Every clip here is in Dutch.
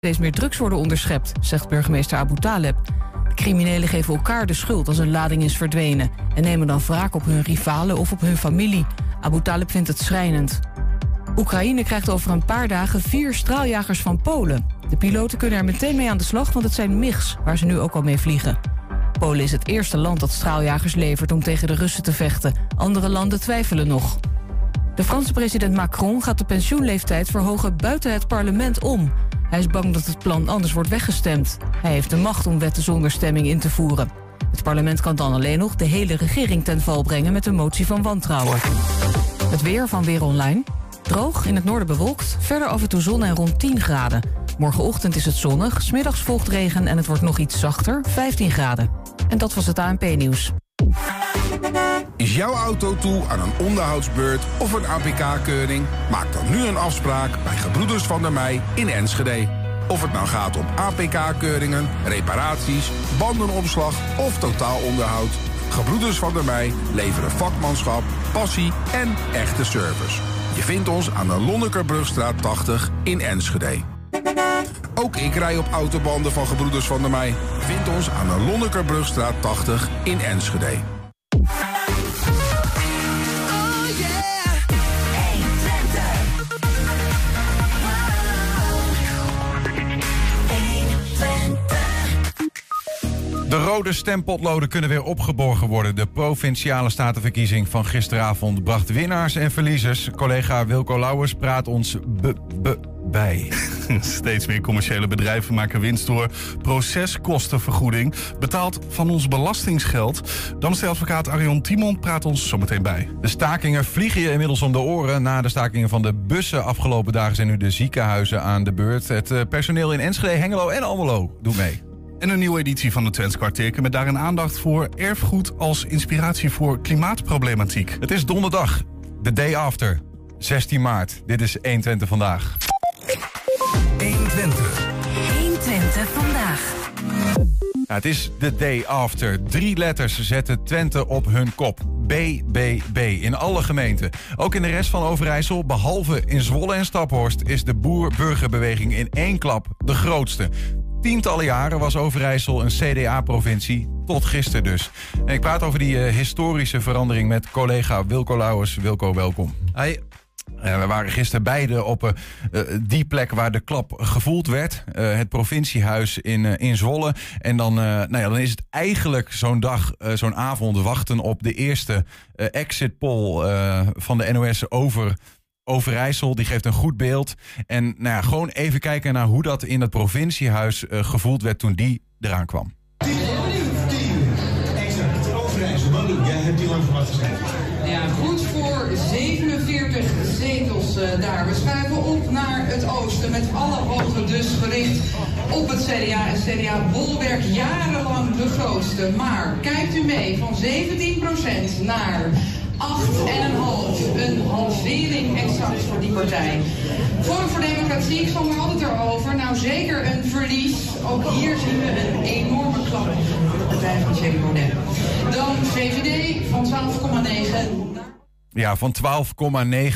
Steeds meer drugs worden onderschept, zegt burgemeester Abu Taleb. De criminelen geven elkaar de schuld als een lading is verdwenen... en nemen dan wraak op hun rivalen of op hun familie. Abu Taleb vindt het schrijnend. Oekraïne krijgt over een paar dagen vier straaljagers van Polen. De piloten kunnen er meteen mee aan de slag, want het zijn MIGs... waar ze nu ook al mee vliegen. Polen is het eerste land dat straaljagers levert om tegen de Russen te vechten. Andere landen twijfelen nog. De Franse president Macron gaat de pensioenleeftijd verhogen buiten het parlement om. Hij is bang dat het plan anders wordt weggestemd. Hij heeft de macht om wetten zonder stemming in te voeren. Het parlement kan dan alleen nog de hele regering ten val brengen met een motie van wantrouwen. Het weer van Weer Online. Droog, in het noorden bewolkt, verder af en toe zon en rond 10 graden. Morgenochtend is het zonnig, smiddags volgt regen en het wordt nog iets zachter, 15 graden. En dat was het ANP-nieuws. Is jouw auto toe aan een onderhoudsbeurt of een APK-keuring? Maak dan nu een afspraak bij Gebroeders van der Mei in Enschede. Of het nou gaat om APK-keuringen, reparaties, bandenopslag of totaalonderhoud. Gebroeders van der Mei leveren vakmanschap, passie en echte service. Je vindt ons aan de Lonnekerbrugstraat 80 in Enschede. Ook ik rij op autobanden van Gebroeders van der Mei. Vind ons aan de Lonnekerbrugstraat 80 in Enschede. De rode stempotloden kunnen weer opgeborgen worden. De provinciale statenverkiezing van gisteravond bracht winnaars en verliezers. Collega Wilco Lauwers praat ons bij. Steeds meer commerciële bedrijven maken winst door proceskostenvergoeding, betaald van ons belastingsgeld. Damsteadvocaat Arion Timon praat ons zometeen bij. De stakingen vliegen je inmiddels om de oren. Na de stakingen van de bussen afgelopen dagen zijn nu de ziekenhuizen aan de beurt. Het eh, personeel in Enschede, Hengelo en Almelo doet mee. En een nieuwe editie van de Twents kwartierken met daarin aandacht voor erfgoed als inspiratie voor klimaatproblematiek. Het is donderdag, de day after, 16 maart. Dit is 120 vandaag. 120. 120 vandaag. Ja, het is de day after. Drie letters zetten Twente op hun kop. BBB in alle gemeenten. Ook in de rest van Overijssel, behalve in Zwolle en Staphorst... is de boer-burgerbeweging in één klap de grootste. Tientallen jaren was Overijssel een CDA-provincie, tot gisteren dus. En ik praat over die eh, historische verandering met collega Wilco Lauwers. Wilco, welkom. Hi. Eh, we waren gisteren beide op eh, die plek waar de klap gevoeld werd. Het provinciehuis in, in Zwolle. En dan, nou ja, dan is het eigenlijk zo'n dag, zo'n avond wachten op de eerste exit poll van de NOS over Overijssel. Die geeft een goed beeld. En nou ja, gewoon even kijken naar hoe dat in het provinciehuis eh, gevoeld werd toen die eraan kwam. Exact. Overijssel, wat doe jij? Hebt die lang verwacht geschreven? Ja, goed voor 47 zetels eh, daar. We schuiven op naar het oosten met alle ogen dus gericht op het CDA. En CDA Bolwerk jarenlang de grootste. Maar kijkt u mee van 17% naar 8,5. Een halvering exact voor die partij. Forum voor Democratie, ik stond er altijd erover. Nou, zeker een verlies. Ook hier zien we een enorme klap voor de partij van Thierry Baudet. Dan VVD van 12,9 naar Ja, van 12,9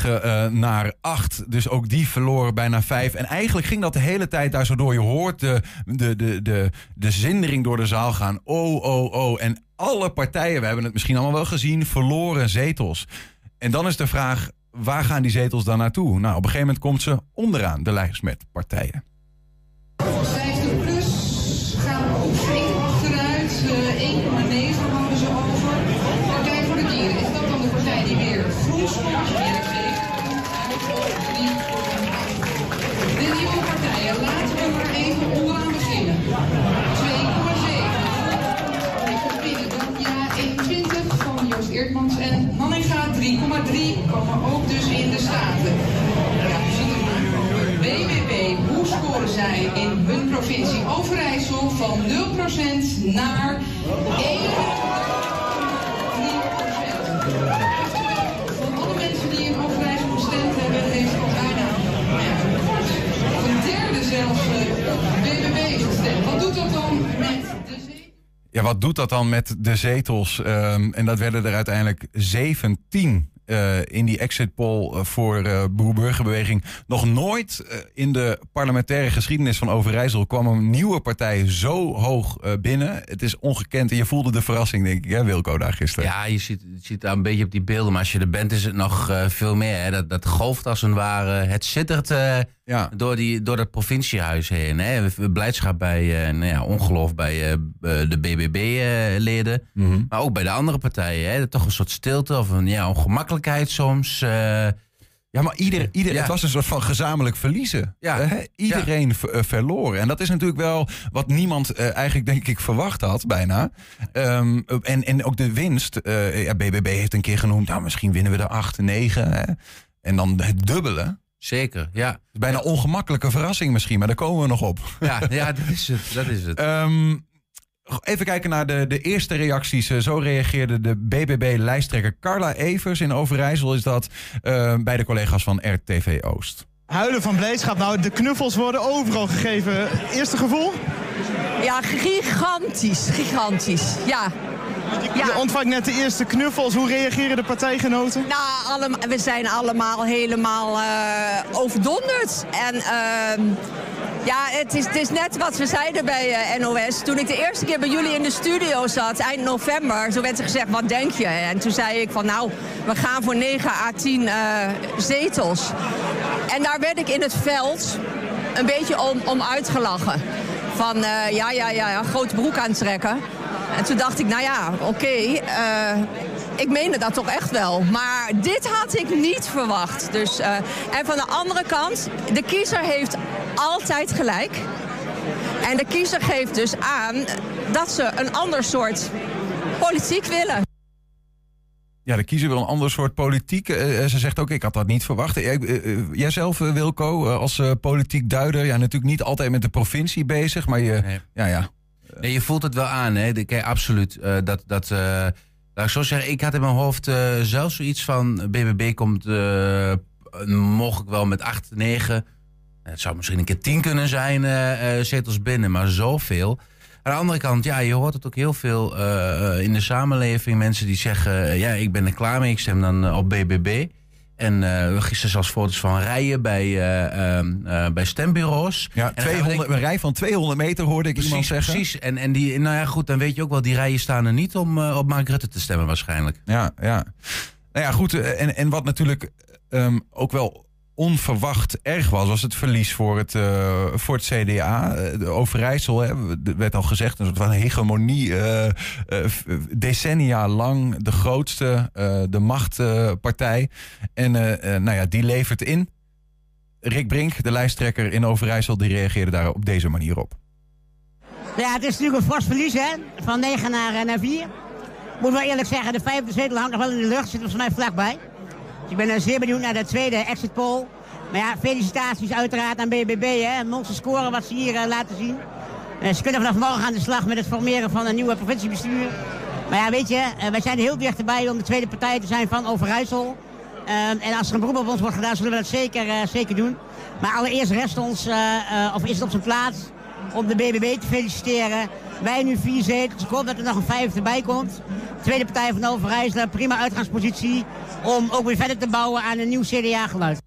eh, naar 8. Dus ook die verloren bijna 5. En eigenlijk ging dat de hele tijd daar zo door. Je hoort de, de, de, de, de zindering door de zaal gaan. Oh, oh, oh. En alle partijen, we hebben het misschien allemaal wel gezien, verloren zetels. En dan is de vraag, waar gaan die zetels dan naartoe? Nou, op een gegeven moment komt ze onderaan de lijst met partijen. Wat doet dat dan met de zetels? Ehm, en dat werden er uiteindelijk 17. eh, in die exit poll eh, voor uh, Boer-Burgerbeweging. Nog nooit in de parlementaire geschiedenis van Overijssel kwam een nieuwe partij zo hoog binnen. Het is ongekend en je voelde de verrassing, denk ik, hè, Wilco, daar gisteren. Ja, je ziet, je ziet daar een beetje op die beelden, maar als je er bent is het nog veel meer. Hè. Dat, dat golft als een ware. Het zittert ja. door, die, door dat provinciehuis heen. Hè. Blijdschap bij, nou ja, ongeloof bij de BBB-leden, mm -hmm. maar ook bij de andere partijen. Hè. Toch een soort stilte of een ja, ongemakkelijkheid soms. Ja, maar ieder, ieder, ja. het was een soort van gezamenlijk verliezen. Ja. Uh, iedereen ja. Eh, verloren. En dat is natuurlijk wel wat niemand eigenlijk, denk ik, verwacht had, bijna. Um, en, en ook de winst. ja, BBB heeft een keer genoemd, nou, misschien winnen we er 8, 9. Hè? En dan het dubbele. Zeker, ja. Bijna ongemakkelijke verrassing misschien, maar daar komen we nog op. Ja, ja dat is het. Dat is het. um, Even kijken naar de, de eerste reacties. Zo reageerde de BBB-lijsttrekker Carla Evers in Overijssel. Is dat uh, bij de collega's van RTV Oost. Huilen van blijdschap. Nou, de knuffels worden overal gegeven. Eerste gevoel? Ja, gigantisch. Gigantisch. Ja. Ja. Je ontvangt net de eerste knuffels. Hoe reageren de partijgenoten? Nou, allemaal, we zijn allemaal helemaal uh, overdonderd. En... Uh, ja, het is, het is net wat we zeiden bij uh, NOS. Toen ik de eerste keer bij jullie in de studio zat, eind november, zo werd er gezegd, wat denk je? En toen zei ik van, nou, we gaan voor 9 à 10 uh, zetels. En daar werd ik in het veld een beetje om, om uitgelachen. Van, ja, ja, ja, ja, grote broek aantrekken. En toen dacht ik, nou ja, oké, okay, ik meende dat toch echt wel. Maar dit had ik niet verwacht. Dus, uh, en van de andere kant, de kiezer heeft altijd gelijk. En de kiezer geeft dus aan dat ze een ander soort politiek willen. Ja, de kiezer wil een ander soort politiek. Uh, ze zegt ook, ik had dat niet verwacht. Uh, uh, jijzelf, Wilco, als politiek duider... ja, natuurlijk niet altijd met de provincie bezig, maar je... Nee. Ja, ja. Je voelt het wel aan, hè. Kijk, absoluut. dat... dat Laat ik zeggen, ik had in mijn hoofd uh, zelfs zoiets van... BBB komt uh, mogelijk wel met 8, 9... Het zou misschien een keer 10 kunnen zijn, uh, zetels binnen, maar zoveel. Aan de andere kant, ja, je hoort het ook heel veel in de samenleving. Mensen die zeggen, ja, ik ben er klaar mee, ik stem dan op BBB. En uh, gisteren zelfs foto's van rijen bij, uh, uh, bij stembureaus. Ja, 200, een rij van 200 meter hoorde ik precies, iemand zeggen. Precies, en, en die, nou ja, goed, dan weet je ook wel, die rijen staan er niet om op Mark Rutte te stemmen waarschijnlijk. Ja, ja. Nou ja, goed, en, en wat natuurlijk um, ook wel onverwacht erg was, was het verlies voor het, uh, voor het CDA. De Overijssel, hè, werd al gezegd, een soort van hegemonie. Uh, decennia lang de grootste, de machtpartij. en nou ja, die levert in. Rick Brink, de lijsttrekker in Overijssel, die reageerde daar op deze manier op. Ja, het is natuurlijk een fors verlies, hè? Van 9 naar, naar 4. Moet wel eerlijk zeggen, de vijfde zetel hangt nog wel in de lucht. Zit er volgens mij vlakbij ik ben zeer benieuwd naar de tweede exit poll. Maar ja, felicitaties uiteraard aan BBB. Hè. Monster scoren wat ze hier uh, laten zien. Uh, ze kunnen vanaf morgen aan de slag met het formeren van een nieuwe provinciebestuur. Maar ja, weet je, uh, wij zijn heel dichterbij om de tweede partij te zijn van Overijssel. en als er een beroep op ons wordt gedaan, zullen we dat zeker, zeker doen. Maar allereerst rest ons, of is het op zijn plaats, om de BBB te feliciteren. Wij nu vier zetels. Ik hoop dat er nog een vijfde bij komt. Tweede partij van Overijssel, prima uitgangspositie om ook weer verder te bouwen aan een nieuw CDA-geluid.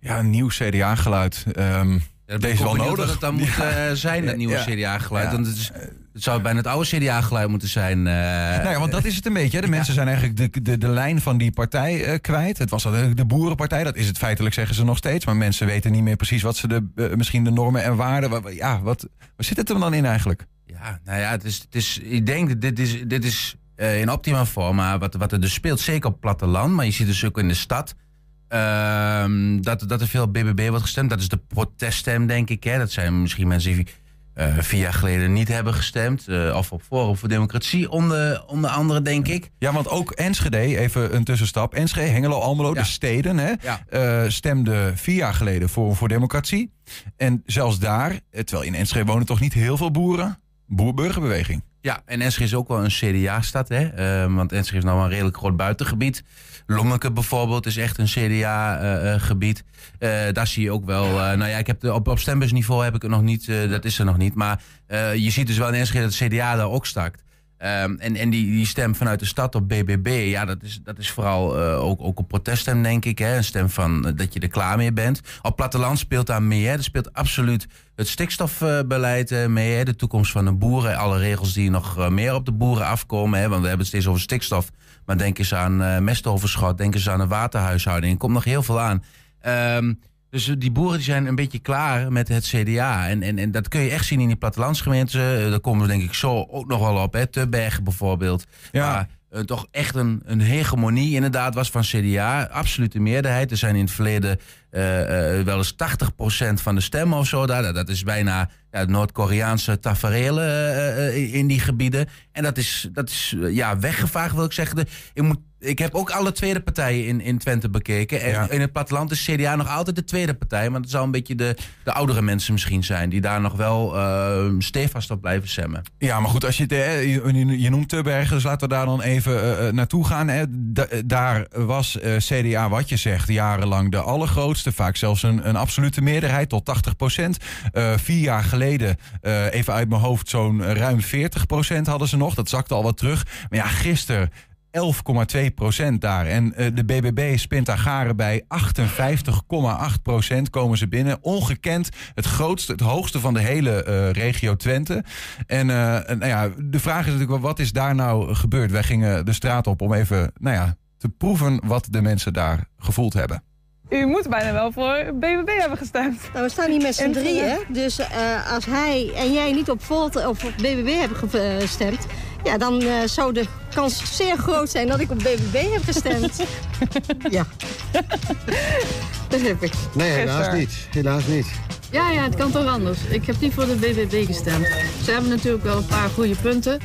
Ja, een nieuw CDA-geluid. Um, ja, deze wel nodig. Dat het dan moet uh, zijn, dat nieuwe ja. CDA-geluid. Want het, is, het zou bijna het oude CDA-geluid moeten zijn. Uh, nou ja, want dat is het een beetje. De mensen zijn eigenlijk de, de, de lijn van die partij uh, kwijt. Het was de, de boerenpartij, dat is het feitelijk, zeggen ze nog steeds. Maar mensen weten niet meer precies wat ze de, misschien de normen en waarden. Ja, wat, waar zit het er dan in eigenlijk? Ja, nou ja, het is, het is, ik denk dat dit is, dit is in optima forma wat, wat er dus speelt. Zeker op het platteland, maar je ziet dus ook in de stad. Uh, dat, dat er veel BBB wordt gestemd. Dat is de proteststem, denk ik. Hè. Dat zijn misschien mensen die uh, vier jaar geleden niet hebben gestemd. Uh, of op Forum voor Democratie, onder, onder andere, denk ik. Ja, want ook Enschede, even een tussenstap. Enschede, Hengelo, Almelo, ja. de steden, hè, ja. uh, stemden vier jaar geleden Forum voor Democratie. En zelfs daar, terwijl in Enschede wonen toch niet heel veel boeren, boerburgerbeweging. Ja, en Enschede is ook wel een CDA-stad, hè? Want Enschede is nou een redelijk groot buitengebied. Longeke bijvoorbeeld is echt een CDA-gebied. Uh, uh, daar zie je ook wel. nou ja, ik heb de, op, op stembusniveau heb ik het nog niet. dat is er nog niet. Maar je ziet dus wel in Enschede dat het CDA daar ook stakt. Ehm, en en die, die stem vanuit de stad op BBB, ja, dat is, dat is vooral eh, ook, ook een proteststem, denk ik. Hè? Een stem van eh, dat je er klaar mee bent. Op platteland speelt daar mee. Hè? Er speelt absoluut het stikstofbeleid eh, mee. Hè? De toekomst van de boeren. Alle regels die nog eh, meer op de boeren afkomen. Hè? Want we hebben het steeds over stikstof. Maar denk eens aan eh, mestoverschot. Denk eens aan een waterhuishouding. Er komt nog heel veel aan. Ehm, dus die boeren die zijn een beetje klaar met het CDA. En, en, en dat kun je echt zien in die plattelandsgemeenten. Daar komen we denk ik zo ook nog wel op. Hè. Tubbergen bijvoorbeeld. Ja. Eh, toch echt een, een hegemonie inderdaad was van CDA. Absolute meerderheid. Er zijn in het verleden eh, eh, wel eens 80% van de stemmen of zo. Daar. Dat is bijna ja, Noord-Koreaanse tafereelen in die gebieden. En dat is, dat is ja, weggevaagd wil ik zeggen. Ik, moet, ik heb ook alle tweede partijen in, in Twente bekeken. En Ja. in het platteland is CDA nog altijd de tweede partij. Maar dat zou een beetje de, de oudere mensen misschien zijn. Die daar nog wel eh, stevast op blijven stemmen. Ja, maar goed, als je, hè, je, je- noemt Tubbergen, dus laten we daar dan even eh, eh, naartoe gaan. Hè. Da- daar was eh, CDA, wat je zegt, jarenlang de allergrootste. Vaak zelfs een, een absolute meerderheid, tot 80 procent. vier jaar geleden, eh, even uit mijn hoofd, zo'n ruim 40 procent hadden ze nog. Dat zakte al wat terug. Maar ja, gisteren... 11,2 procent daar. En eh, de BBB spint daar garen bij 58,8 procent komen ze binnen. Ongekend het grootste, het hoogste van de hele eh, regio Twente. En eh, en, nou ja, de vraag is natuurlijk wel, wat is daar nou gebeurd? Wij gingen de straat op om even, nou ja, te proeven wat de mensen daar gevoeld hebben. U moet bijna wel voor BBB hebben gestemd. Nou, we staan hier met z'n drieën. Dus eh, als hij en jij niet op Volt of op BBB hebben gestemd... Ja, dan eh, zou de kans zeer groot zijn dat ik op BBB heb gestemd. ja. Dat heb ik. Nee, helaas niet. Helaas niet. Ja, ja, het kan toch anders. Ik heb niet voor de BBB gestemd. Ze hebben natuurlijk wel een paar goede punten.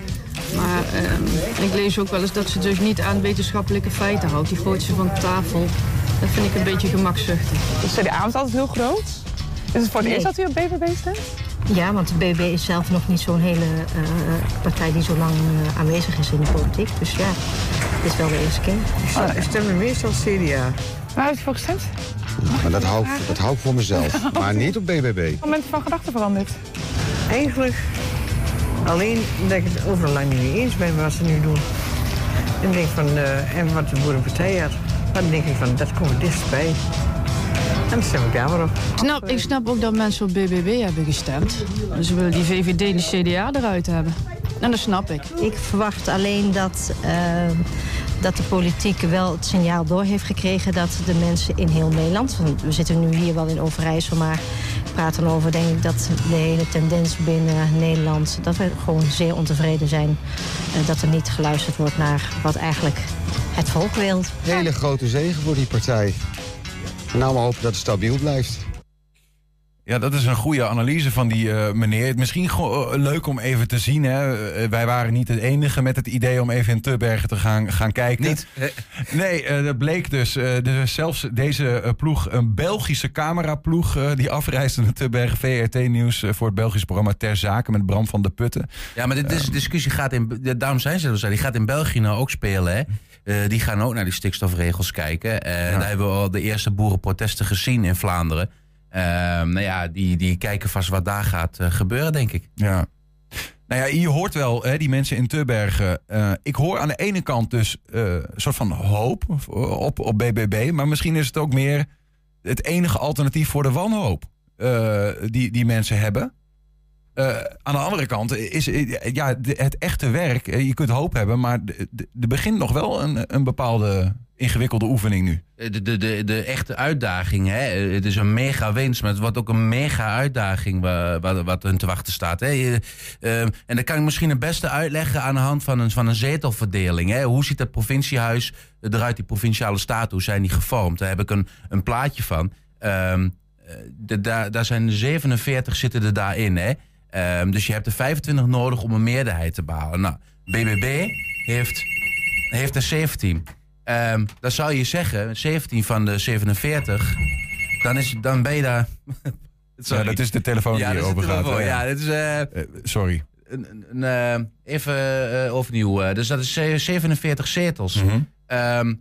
Maar ehm, ik lees ook wel eens dat ze dus niet aan wetenschappelijke feiten houdt. Die gooit ze van tafel. Dat vind ik een beetje gemakzuchtig. De CDA was altijd heel groot. Is het voor het Nee. eerst dat u op BBB stemt? Ja, want de BBB is zelf nog niet zo'n hele eh, partij die zo lang eh, aanwezig is in de politiek. Dus ja, dit is wel de eerste keer. Oh, ik stem meestal CDA. Waar heeft u voor gestemd? Maar dat hou, ik- dat hou ik voor mezelf. Maar niet op BBB. Moment van gedachten veranderd. Eigenlijk alleen dat ik het overal lang niet eens ben met wat ze nu doen. En, ik denk van, eh, en wat de boerenpartij had. Dan denk ik van, dat komt dichtstbij. En dan stem ik daar maar op. Ik snap, ik snap ook dat mensen op BBB hebben gestemd. Ze willen die VVD en de CDA eruit hebben. En dat snap ik. Ik verwacht alleen dat, eh, dat de politiek wel het signaal door heeft gekregen dat de mensen in heel Nederland, want we zitten nu hier wel in Overijssel, maar praten over denk ik dat de hele tendens binnen Nederland, dat we gewoon zeer ontevreden zijn eh, dat er niet geluisterd wordt naar wat eigenlijk het volk wil. Hele grote zegen voor die partij. En nou maar hopen dat het stabiel blijft. Ja, dat is een goede analyse van die eh, meneer. Misschien gewoon eh, leuk om even te zien. Hè. Eh, wij waren niet het enige met het idee om even in Tubbergen te gaan, gaan kijken. Niet? Nee, eh, dat bleek dus. zelfs deze ploeg, een Belgische cameraploeg... eh, die afreisde naar Tubbergen, VRT-nieuws... voor het Belgische programma Ter Zaken met Bram van de Putten. Ja, maar de dis- discussie gaat in. Daarom zijn ze er zo. Die gaat in België nou ook spelen. Hè? Eh, die gaan ook naar die stikstofregels kijken. Eh, Daar hebben we al de eerste boerenprotesten gezien in Vlaanderen. Eh, nou ja, die, die kijken vast wat daar gaat gebeuren, denk ik. Ja. Nou ja, je hoort wel, hè, die mensen in Tubbergen. ik hoor aan de ene kant dus een soort van hoop op, op BBB. Maar misschien is het ook meer het enige alternatief voor de wanhoop die, die mensen hebben. Eh, aan de andere kant is eh, ja, het echte werk. eh, Je kunt hoop hebben, maar er begint nog wel een, een bepaalde ingewikkelde oefening nu. De, de, de, de echte uitdaging, hè? het is een mega winst, maar het wordt ook een mega uitdaging wa- wat, wat hun te wachten staat. Hè? Je, eh, en dat kan ik misschien het beste uitleggen aan de hand van een, van een zetelverdeling. Hè? Hoe ziet het provinciehuis eruit, die provinciale staten, hoe zijn die gevormd? Daar heb ik een, een plaatje van. Ehm, eh, daar, daar zijn 47 zitten er daarin. Hè? Ehm, dus je hebt er 25 nodig om een meerderheid te behalen. Nou, BBB heeft, heeft er 17. Ehm dan zou je zeggen, 17 van de 47, dan, is, dan ben je daar... Ja, dat is de telefoon die dat is de hierover gaat. telefoon? Ja, dit is... eh, sorry. een, een, eh, even eh, overnieuw. eh, dus dat is eh, 47 zetels. Mhm. Ehm,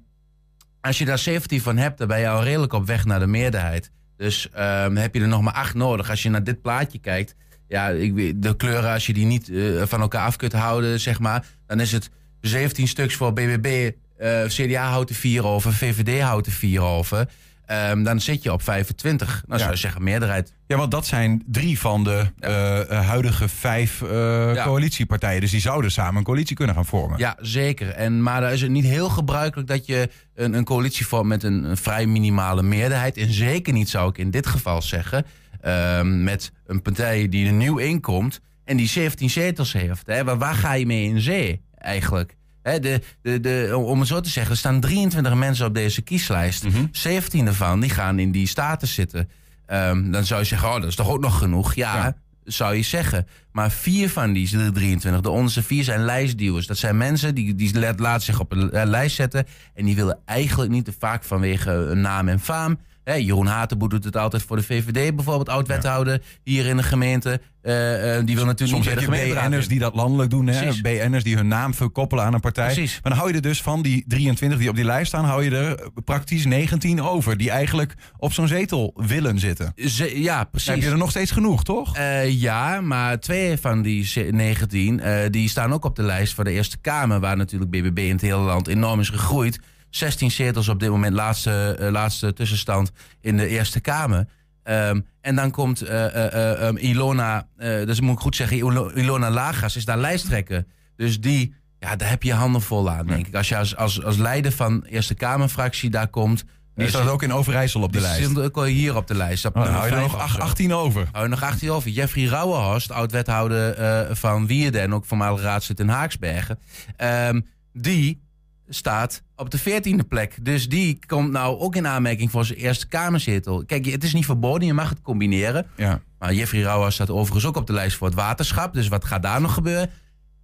als je daar 17 van hebt, dan ben je al redelijk op weg naar de meerderheid. Dus heb je er nog maar acht nodig. Als je naar dit plaatje kijkt, ja, ik, weet- de kleuren, als je die niet eh, van elkaar af kunt houden, zeg maar, dan is het 17 stuks voor BBB, eh, CDA houdt er 4 over, VVD houdt er 4 over. Ehm, dan zit je op 25. Nou, zou je zeggen, meerderheid. Ja, want dat zijn drie van de eh, huidige vijf coalitiepartijen. Dus die zouden samen een coalitie kunnen gaan vormen. Ja, zeker. En, maar dan is het niet heel gebruikelijk dat je een, een coalitie vormt met een, een vrij minimale meerderheid. En zeker niet, zou ik in dit geval zeggen, ehm, met een partij die er nieuw inkomt en die 17 zetels heeft. Hè? Waar, waar ga je mee in zee eigenlijk? Hè, de, de, de, om het zo te zeggen, er staan 23 mensen op deze kieslijst. 17 ervan die gaan in die staten zitten. Ehm, dan zou je zeggen, oh, dat is toch ook nog genoeg? Ja, zou je zeggen. Maar vier van die 23, de onderste vier, zijn lijstduwers. Dat zijn mensen die, die laat- laten zich op een eh, lijst zetten. En die willen eigenlijk niet te vaak vanwege een naam en faam. Hè, Jeroen Hatenboer doet het altijd voor de VVD, bijvoorbeeld oud-wethouder hier in de gemeente. Eh, eh, die wil natuurlijk Soms niet bij de BN'ers die dat landelijk doen. Hè? BN'ers die hun naam verkoppelen aan een partij. Precies. Maar dan hou je er dus van die 23 die op die lijst staan... hou je er praktisch 19 over. Die eigenlijk op zo'n zetel willen zitten. Ze- ja, precies. Dan heb je er nog steeds genoeg, toch? Eh, ja, maar twee van die ze- 19 eh, die staan ook op de lijst voor de Eerste Kamer, waar natuurlijk BBB in het hele land enorm is gegroeid. 16 zetels op dit moment, laatste, eh, laatste tussenstand in de Eerste Kamer. Ehm, en dan komt eh, eh, eh, ehm, Ilona, dus moet ik goed zeggen, Ilo- Ilona Lagas is daar lijsttrekker. Dus die, ja, daar heb je handen vol aan, denk ik. Als je als, als, als leider van Eerste Kamerfractie daar komt. Die eh, staat ook in Overijssel op de die lijst. zit ook al hier op de lijst. Op Oh, dan nummer hou je er nog of zo. ach- 18 over. Hou je nog 18 over. Jeffrey Rauwenhorst, oud-wethouder van Wierden en ook voormalig raadslid in Haaksbergen. Ehm, die staat op de 14e plek. Dus die komt nou ook in aanmerking voor zijn eerste kamerzetel. Kijk, het is niet verboden, je mag het combineren. Ja. Maar Jeffrey Rauwenhorst staat overigens ook op de lijst voor het waterschap. Dus wat gaat daar nog gebeuren?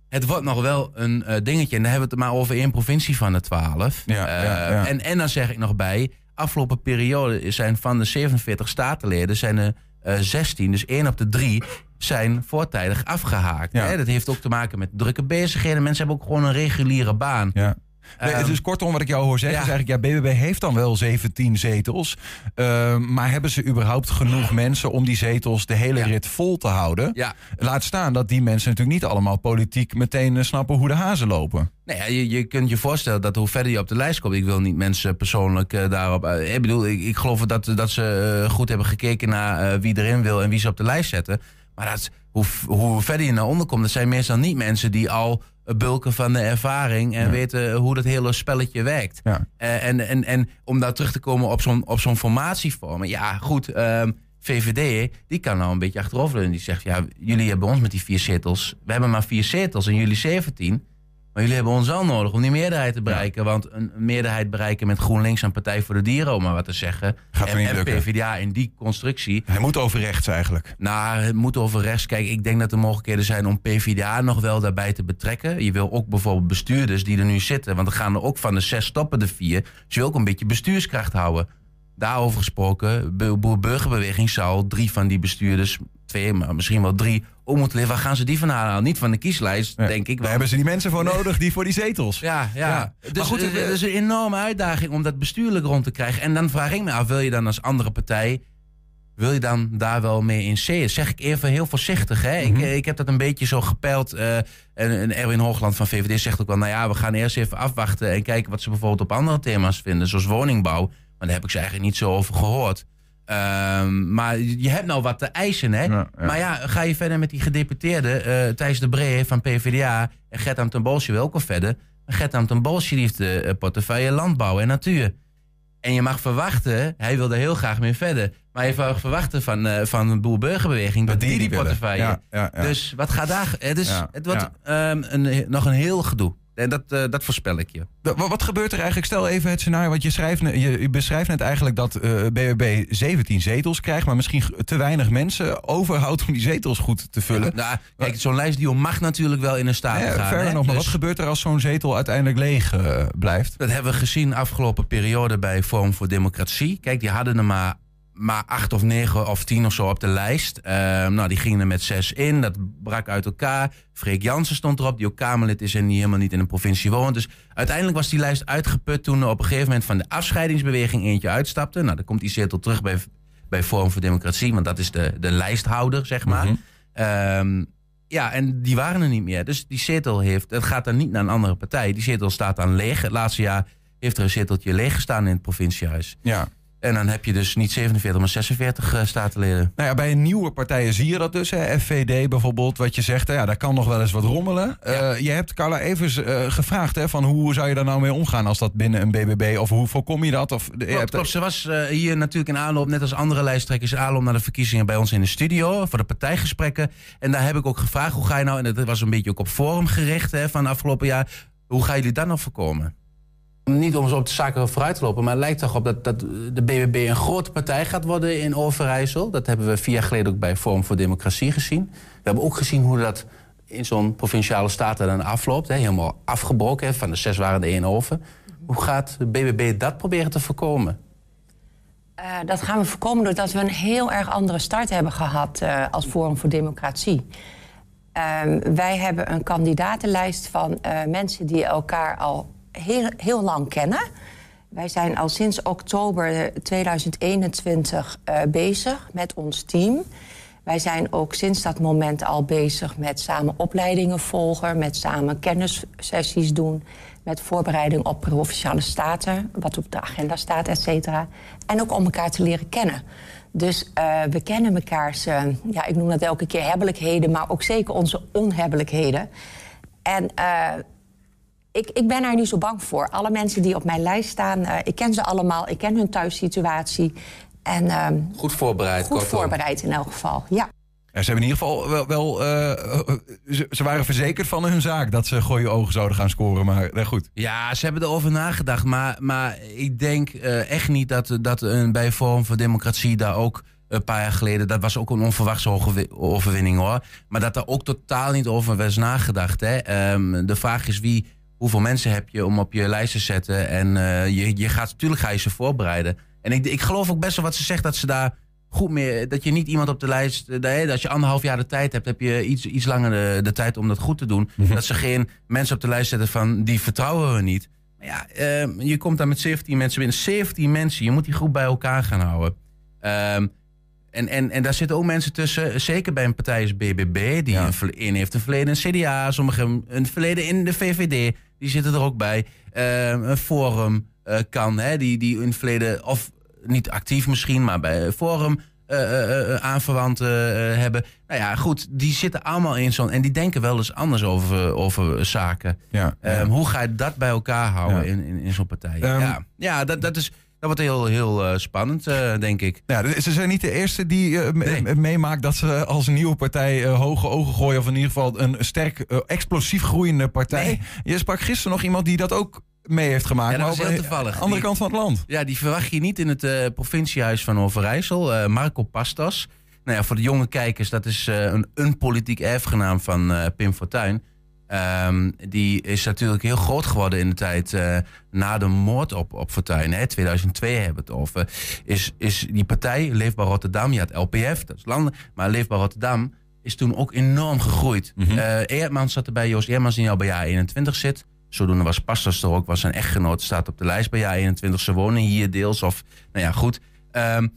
Het wordt nog wel een eh, dingetje. En dan hebben we het maar over één provincie van de 12. Ja, Eh, ja, ja. En, en dan zeg ik nog bij, afgelopen periode zijn van de 47 statenleden zijn er eh 16, dus één op de drie, zijn voortijdig afgehaakt. Ja. Hè? Dat heeft ook te maken met drukke bezigheden. Mensen hebben ook gewoon een reguliere baan. Ja. Nee, dus kortom, wat ik jou hoor zeggen, ja. is eigenlijk... ja, BBB heeft dan wel 17 zetels. ehm, maar hebben ze überhaupt genoeg mensen om die zetels de hele rit vol te houden? Ja. Laat staan dat die mensen natuurlijk niet allemaal politiek meteen eh, snappen hoe de hazen lopen. Nou je, je kunt je voorstellen dat hoe verder je op de lijst komt. Ik wil niet mensen persoonlijk eh, daarop. eh, ik bedoel, ik, ik geloof dat, dat ze goed hebben gekeken naar wie erin wil en wie ze op de lijst zetten. Maar dat, hoe, hoe verder je naar onder komt, dat zijn meestal niet mensen die al bulken van de ervaring en weten hoe dat hele spelletje werkt. Ja. Eh, en, en, en om daar terug te komen op zo'n, op zo'n formatievorm. Ja, goed. ehm, VVD, die kan nou een beetje achteroverleunen. Die zegt, ja, jullie hebben ons met die vier zetels. We hebben maar vier zetels en jullie 17. Maar jullie hebben ons wel nodig om die meerderheid te bereiken. Want een meerderheid bereiken met GroenLinks en Partij voor de Dieren, om maar wat te zeggen. Gaat en. PvdA in die constructie. Hij moet over rechts eigenlijk. Nou, het moet over rechts. Kijk, ik denk dat er mogelijkheden zijn om PvdA nog wel daarbij te betrekken. Je wil ook bijvoorbeeld bestuurders die er nu zitten. Want er gaan er ook van de zes stoppen de vier. Dus je wil ook een beetje bestuurskracht houden. Daarover gesproken, Bo- Boer-Burgerbeweging zou drie van die bestuurders, twee, maar misschien wel drie, ook moeten leren. Waar gaan ze die van halen? Niet van de kieslijst, denk ik. Daar wel. hebben ze die mensen voor nodig, die voor die zetels. Ja, ja. Ja. Dus Maar goed, het eh, is een enorme uitdaging om dat bestuurlijk rond te krijgen. En dan vraag ik me af, wil je dan als andere partij... wil je dan daar wel mee in zee? Zeg ik even heel voorzichtig. Hè? ik, ik heb dat een beetje zo gepeild. eh, en, en Erwin Hoogland van VVD zegt ook wel... nou ja, we gaan eerst even afwachten... en kijken wat ze bijvoorbeeld op andere thema's vinden... zoals woningbouw. Maar daar heb ik ze eigenlijk niet zo over gehoord. Ehm, maar je hebt nou wat te eisen, hè? Maar ja, ga je verder met die gedeputeerden... eh Thijs de Bree van PvdA en Gert-Aan ten Boosje wil ook wel verder... maar Gert-Aan ten Boosje die heeft de eh, portefeuille landbouw en natuur. En je mag verwachten, hij wil er heel graag mee verder. Maar je mag verwachten van, eh van de boer-burgerbeweging dat, die die die die willen. portefeuille. Ja. Dus wat gaat daar? Het, is, Ja, het wordt ehm, een, nog een heel gedoe. En dat, eh, dat voorspel ik je. Wa- Wat, gebeurt er eigenlijk? Stel even het scenario, want je, schrijft, je, je beschrijft net eigenlijk dat eh BBB 17 zetels krijgt, maar misschien te weinig mensen overhoudt om die zetels goed te vullen. Nou, kijk, zo'n lijstdeal mag natuurlijk wel in een staat Ja, gaan. hè? enough, maar Dus- wat gebeurt er als zo'n zetel uiteindelijk leeg eh, blijft? Dat hebben we gezien afgelopen periode bij Forum voor Democratie. Kijk, die hadden er maar, maar acht of negen of tien of zo op de lijst. Ehm, nou, die gingen er met zes in. Dat brak uit elkaar. Freek Jansen stond erop, die ook Kamerlid is en die helemaal niet in een provincie woont. Dus uiteindelijk was die lijst uitgeput toen er op een gegeven moment van de afscheidingsbeweging eentje uitstapte. Nou, dan komt die zetel terug bij, bij Forum voor Democratie, want dat is de, de lijsthouder, zeg maar. Ehm, ja, en die waren er niet meer. Dus die zetel heeft, het gaat dan niet naar een andere partij. Die zetel staat dan leeg. Het laatste jaar heeft er een zeteltje leeg gestaan in het provinciehuis. Ja. En dan heb je dus niet 47, maar 46 uh, statenleden. Nou ja, bij nieuwe partijen zie je dat dus. Hè. FVD bijvoorbeeld, wat je zegt, ja, daar kan nog wel eens wat rommelen. Uh, je hebt Carla Evers uh, gevraagd hè, van hoe zou je daar nou mee omgaan als dat binnen een BBB, of hoe voorkom je dat? Of, je klopt, hebt... klopt. Ze was hier natuurlijk in aanloop, net als andere lijsttrekkers, aanloop naar de verkiezingen bij ons in de studio voor de partijgesprekken. En daar heb ik ook gevraagd, hoe ga je nou, en dat was een beetje ook op forum gericht hè, van afgelopen jaar, hoe gaan jullie dat nou voorkomen? Niet om zo op de zaken vooruit te lopen, maar het lijkt toch op dat, dat de BBB een grote partij gaat worden in Overijssel. Dat hebben we vier jaar geleden ook bij Forum voor Democratie gezien. We hebben ook gezien hoe dat in zo'n provinciale staten dan afloopt. Hè, helemaal afgebroken, van de zes waren er één over. Hoe gaat de BBB dat proberen te voorkomen? Uh, dat gaan we voorkomen doordat we een heel erg andere start hebben gehad uh, als Forum voor Democratie. Uh, wij hebben een kandidatenlijst van uh, mensen die elkaar al heel, heel lang kennen. Wij zijn al sinds oktober 2021 uh, bezig met ons team. Wij zijn ook sinds dat moment al bezig met samen opleidingen volgen, met samen kennissessies doen, met voorbereiding op provinciale staten, wat op de agenda staat, et cetera. En ook om elkaar te leren kennen. Dus uh, we kennen mekaars, uh, ja, ik noem dat elke keer hebbelijkheden, maar ook zeker onze onhebbelijkheden. En ik, ik, ben daar niet zo bang voor. Alle mensen die op mijn lijst staan, uh, ik ken ze allemaal. Ik ken hun thuissituatie. En, uh, goed voorbereid. Goed voorbereid in elk geval, ja. ja ze hebben in ieder geval wel... wel uh, ze, ze, waren verzekerd van hun zaak dat ze gooie ogen zouden gaan scoren. Maar goed. Ja, ze hebben erover nagedacht. Maar, maar ik denk uh, echt niet dat, dat een, bij Forum voor Democratie daar ook een paar jaar geleden, dat was ook een onverwachte overwinning hoor. Maar dat er ook totaal niet over was nagedacht. Hè. Um, de vraag is wie hoeveel mensen heb je om op je lijst te zetten. En uh, je, je gaat natuurlijk ga je ze voorbereiden. En ik, ik geloof ook best wel wat ze zegt, dat ze daar goed meer. Dat je niet iemand op de lijst. Dat als je anderhalf jaar de tijd hebt, heb je iets, iets langer de, de tijd om dat goed te doen. Mm -hmm. Dat ze geen mensen op de lijst zetten van die vertrouwen we niet. Maar ja, uh, je komt daar met 17 mensen binnen. 17 mensen, je moet die groep bij elkaar gaan houden. Uh, en, en, en daar zitten ook mensen tussen, zeker bij een partij als BBB, die ja. een, een heeft een verleden in CDA, sommigen een verleden in de VVD, die zitten er ook bij. Uh, een Forum uh, kan, hè, die, die in het verleden, of niet actief misschien, maar bij Forum uh, aanverwanten hebben. Nou ja, goed, die zitten allemaal in zo'n, en die denken wel eens anders over, over zaken. Ja, ja. Um, hoe ga je dat bij elkaar houden in, in, in zo'n partij? Um, ja, ja dat, dat is... Dat wordt heel, heel uh, spannend, uh, denk ik. Ja, ze zijn niet de eerste die uh, nee. meemaakt dat ze als een nieuwe partij hoge ogen gooien. Of in ieder geval een sterk, explosief groeiende partij. Nee. Je sprak gisteren nog iemand die dat ook mee heeft gemaakt. Ja, dat maar was heel toevallig. andere die, kant van het land. Ja, die verwacht je niet in het provinciehuis van Overijssel. Marco Pastas. Nou ja, voor de jonge kijkers, dat is een, een politiek erfgenaam van Pim Fortuyn. Um, die is natuurlijk heel groot geworden in de tijd uh, na de moord op, op Fortuyn. Hè, 2002 hebben we het over. Is, is die partij, Leefbaar Rotterdam, je had LPF, dat is landen. Maar Leefbaar Rotterdam is toen ook enorm gegroeid. Mm -hmm. uh, Eerdmans zat erbij, Joost Eerdmans die al bij jaar 21 zit. Zodoende was Pastors er ook, was zijn echtgenoot, staat op de lijst bij jaar 21. Ze wonen hier deels of, nou ja, goed. Um,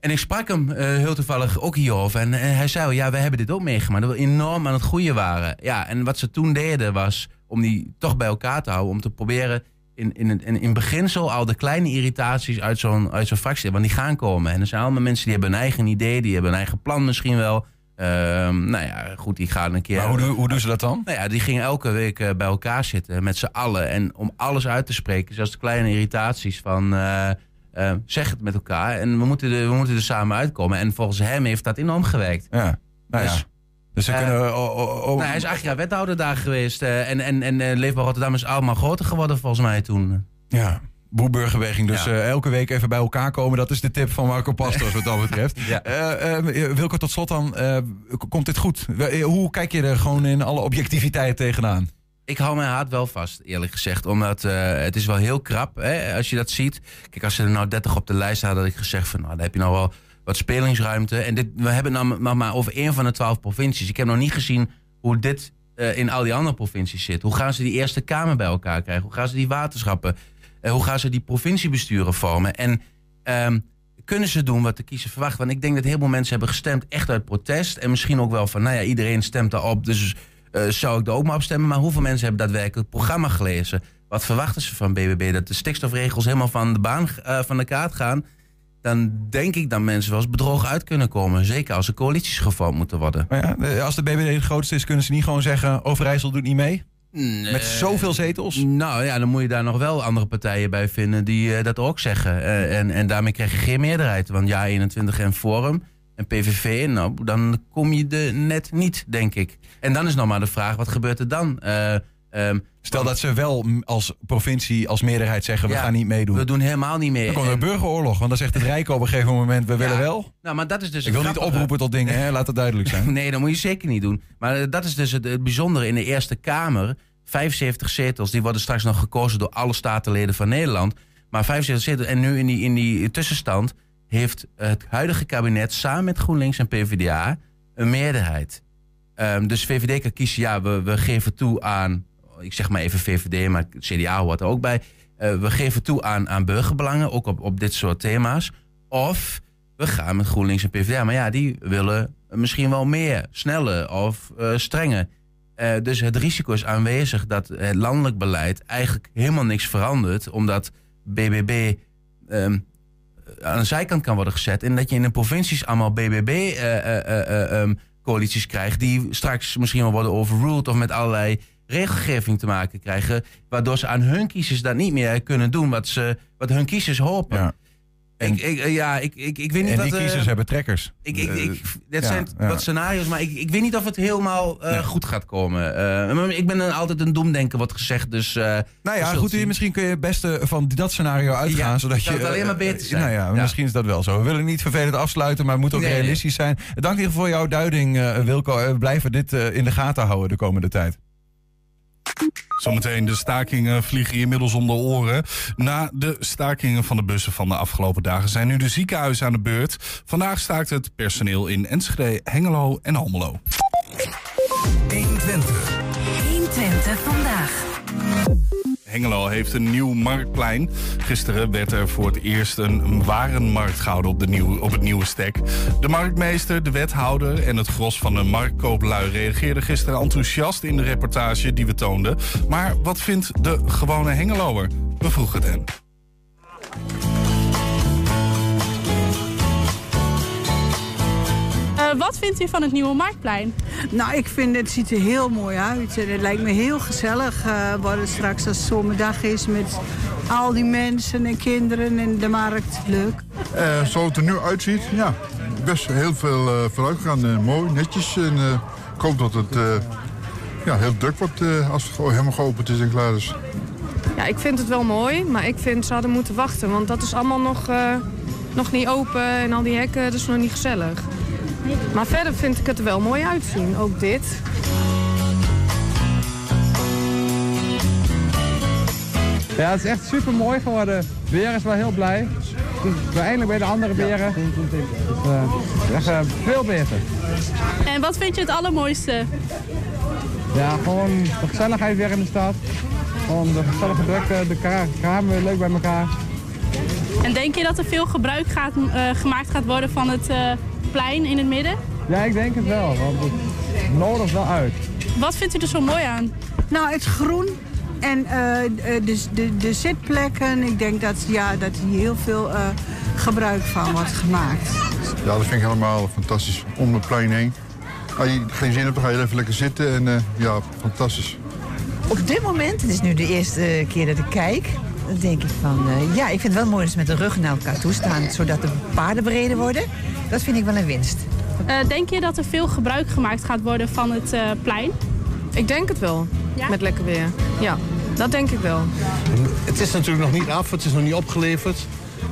en ik sprak hem uh, heel toevallig ook hierover. En, en hij zei, ja, we hebben dit ook meegemaakt. Dat we enorm aan het groeien waren. Ja, en wat ze toen deden was om die toch bij elkaar te houden. Om te proberen in, in, in, in beginsel al de kleine irritaties uit zo'n uit zo'n fractie. Want die gaan komen. En er zijn allemaal mensen die hebben een eigen idee. Die hebben een eigen plan misschien wel. Uh, nou ja, goed, die gaan een keer... Maar hoe, hoe doen ze dat dan? Nou ja, die gingen elke week uh, bij elkaar zitten met z'n allen. En om alles uit te spreken. Zelfs de kleine irritaties van... Uh, uh, zeg het met elkaar en we moeten, er, we moeten er samen uitkomen. En volgens hem heeft dat enorm gewerkt. Ja, nou dus, ja. Dus ze uh, kunnen... Oh, oh, oh. Nou, hij is acht jaar wethouder daar geweest. Uh, en en, en uh, Leefbaar Rotterdam is allemaal groter geworden volgens mij toen. Ja, Boerburgerbeweging. Dus ja. elke week even bij elkaar komen. Dat is de tip van Marco Pastos wat dat betreft. ja. Wilke, tot slot dan. komt dit goed? hoe kijk je er gewoon in alle objectiviteit tegenaan? Ik hou mijn haat wel vast, eerlijk gezegd. Omdat uh, het is wel heel krap, hè, als je dat ziet. Kijk, als er nou 30 op de lijst hadden, had ik gezegd van... nou, dan heb je nou wel wat spelingsruimte. En dit, we hebben het maar over één van de twaalf provincies. Ik heb nog niet gezien hoe dit uh, in al die andere provincies zit. Hoe gaan ze die Eerste Kamer bij elkaar krijgen? Hoe gaan ze die waterschappen? Uh, hoe gaan ze die provinciebesturen vormen? En um, kunnen ze doen wat de kiezer verwacht? Want ik denk dat heel veel mensen hebben gestemd echt uit protest. En misschien ook wel van, nou ja, iedereen stemt daarop, dus eh, zou ik er ook maar op stemmen. Maar hoeveel mensen hebben daadwerkelijk het programma gelezen? Wat verwachten ze van BBB? Dat de stikstofregels helemaal van de baan eh, van de kaart gaan? Dan denk ik dat mensen wel eens bedrogen uit kunnen komen. Zeker als er coalities gevormd moeten worden. Maar ja, als de BBD het grootste is, kunnen ze niet gewoon zeggen... Overijssel doet niet mee? Met zoveel zetels? Nou ja, dan moet je daar nog wel andere partijen bij vinden die eh, dat ook zeggen. En, en daarmee krijg je geen meerderheid. Want ja, 21 en Forum en PVV, nou, dan kom je er net niet, denk ik. En dan is nog maar de vraag, wat gebeurt er dan? Eh, ehm, Stel dat ze wel als provincie, als meerderheid zeggen... we Ja, gaan niet meedoen. we doen helemaal niet mee. Dan komt er een En- burgeroorlog. Want dan zegt het Rijk op een gegeven moment... we willen wel. Nou, maar dat is dus Ik wil niet oproepen tot dingen, hè? laat het duidelijk zijn. Nee, dat moet je zeker niet doen. Maar eh, dat is dus het, het bijzondere in de Eerste Kamer. 75 zetels, die worden straks nog gekozen door alle statenleden van Nederland. Maar 75 zetels, en nu in die, in die tussenstand heeft het huidige kabinet samen met GroenLinks en PvdA een meerderheid. Ehm, dus VVD kan kiezen, ja, we, geven toe aan, ik zeg maar even VVD, maar CDA hoort er ook bij. Eh, we geven toe aan, aan burgerbelangen, ook op, op dit soort thema's. Of we gaan met GroenLinks en PvdA. Maar ja, die willen misschien wel meer, sneller of eh strenger. Eh, dus het risico is aanwezig dat het landelijk beleid eigenlijk helemaal niks verandert. Omdat BBB aan de zijkant kan worden gezet. En dat je in de provincies allemaal BBB-coalities krijgt. Die straks misschien wel worden overruled of met allerlei regelgeving te maken krijgen. Waardoor ze aan hun kiezers dat niet meer kunnen doen wat, ze, wat hun kiezers hopen. Ik, ik, eh, ja, ik, ik, ik weet niet En wat... die eh, kiezers hebben trekkers. ik, ik, ik, dat ja, zijn ja. wat scenario's, maar ik, ik weet niet of het helemaal eh, goed gaat komen. Eh, ik ben een, altijd een doemdenker, wordt gezegd. Dus, eh, Nou ja, goed, zien. misschien kun je het beste van dat scenario uitgaan. Ja, zodat je, het alleen maar eh, beter zijn. Nou ja, misschien is dat wel zo. We willen niet vervelend afsluiten, maar het moet ook Nee, nee. realistisch zijn. Dank in ieder geval voor jouw duiding, eh, Wilco. Eh, We blijven dit eh, in de gaten houden de komende tijd. Zometeen de stakingen vliegen inmiddels om de oren. Na de stakingen van de bussen van de afgelopen dagen zijn nu de ziekenhuizen aan de beurt. Vandaag staakt het personeel in Enschede, Hengelo en Almelo. 120. 120 vandaag. Hengelo heeft een nieuw marktplein. Gisteren werd er voor het eerst een warenmarkt gehouden op, de nieuwe, op het nieuwe stek. De marktmeester, de wethouder en het gros van de marktkooplui reageerden gisteren enthousiast in de reportage die we toonden. Maar wat vindt de gewone Hengeloer? We vroegen het hen. Wat vindt u van het nieuwe Marktplein? Nou, ik vind het ziet er heel mooi uit. En Het lijkt me heel gezellig uh, wat het straks als zomerdag is met al die mensen en kinderen en de markt. Leuk. Eh, zoals het er nu uitziet, ja, best heel veel eh vooruit gegaan. Eh, mooi, netjes. En eh, ik hoop dat het eh, ja, heel druk wordt eh, als het gewoon helemaal geopend is en klaar is. Ja, ik vind het wel mooi, maar ik vind ze hadden moeten wachten. Want dat is allemaal nog, eh, nog niet open en al die hekken, dat is nog niet gezellig. Maar verder vind ik het er wel mooi uitzien, ook dit. Ja, het is echt super mooi geworden. Beer is wel heel blij. Dus we zijn eindelijk bij de andere beren. Dus, het is echt eh, veel beter. En wat vind je het allermooiste? Ja, gewoon de gezelligheid weer in de stad. Gewoon de gezellige drukte, de kra- kramen weer leuk bij elkaar. En denk je dat er veel gebruik gaat, eh, gemaakt gaat worden van het eh, plein in het midden? Ja, ik denk het wel, want het nodigt wel uit. Wat vindt u er zo mooi aan? Nou, het groen en eh, eh, de, de, de zitplekken. Ik denk dat, ja, dat hier heel veel eh, gebruik van wordt gemaakt. Ja, dat vind ik helemaal fantastisch. Om het plein heen. Als je geen zin hebt, dan ga je even lekker zitten. En eh, ja, fantastisch. Op dit moment, het is nu de eerste keer dat ik kijk, dan denk ik van, eh, ja, ik vind het wel mooi dat ze met de rug naar elkaar toe staan, zodat de paarden breder worden. Dat vind ik wel een winst. Eh, denk je dat er veel gebruik gemaakt gaat worden van het eh, plein? Ik denk het wel, met lekker weer. Ja, dat denk ik wel. Het is natuurlijk nog niet af, het is nog niet opgeleverd.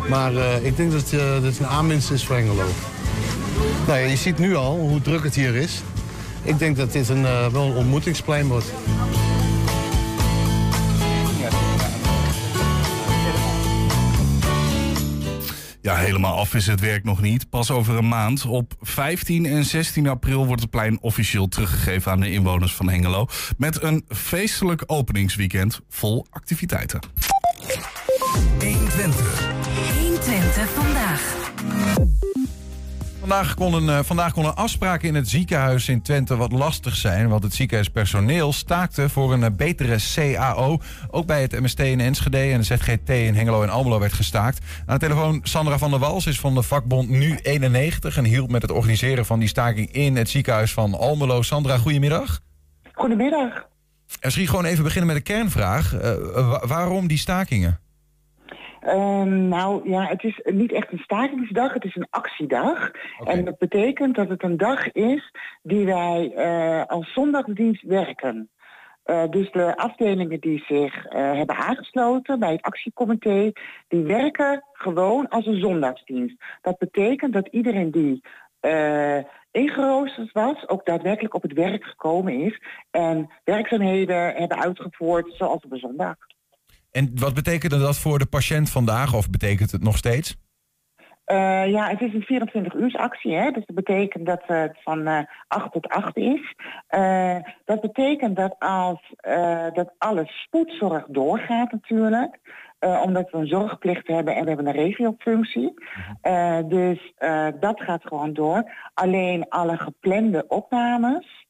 Maar eh, ik denk dat dat het een aanwinst is voor Hengelo. Nou ja, je ziet nu al hoe druk het hier is. Ik denk dat dit een, wel een ontmoetingsplein wordt. Ja, helemaal af is het werk nog niet. Pas over een maand. Op 15 en 16 april wordt het plein officieel teruggegeven aan de inwoners van Hengelo. Met een feestelijk openingsweekend vol activiteiten. 120. Vandaag konden, eh, vandaag konden afspraken in het ziekenhuis in Twente wat lastig zijn. Want het ziekenhuispersoneel staakte voor een eh, betere CAO. Ook bij het MST in Enschede en de ZGT in Hengelo en Almelo werd gestaakt. Aan de telefoon Sandra van der Wals is van de vakbond Nu 91 en hielp met het organiseren van die staking in het ziekenhuis van Almelo. Sandra, goedemiddag. Goedemiddag. En misschien gewoon even beginnen met de kernvraag. Eh, wa- waarom die stakingen? Ehm, nou ja, het is niet echt een stakingsdag, het is een actiedag. En dat betekent dat het een dag is die wij eh, als zondagdienst werken. Eh, dus de afdelingen die zich eh, hebben aangesloten bij het actiecomité, die werken gewoon als een zondagsdienst. Dat betekent dat iedereen die eh, ingeroosterd was, ook daadwerkelijk op het werk gekomen is en werkzaamheden hebben uitgevoerd zoals op een zondag. En wat betekende dat voor de patiënt vandaag, of betekent het nog steeds? Eh, ja, het is een 24 uur actie, hè? dus dat betekent dat het van eh 8 tot 8 is. Eh, dat betekent dat als dat alle spoedzorg doorgaat natuurlijk, omdat we een zorgplicht hebben en we hebben een regiofunctie. Dus dat gaat gewoon door. Alleen alle geplande opnames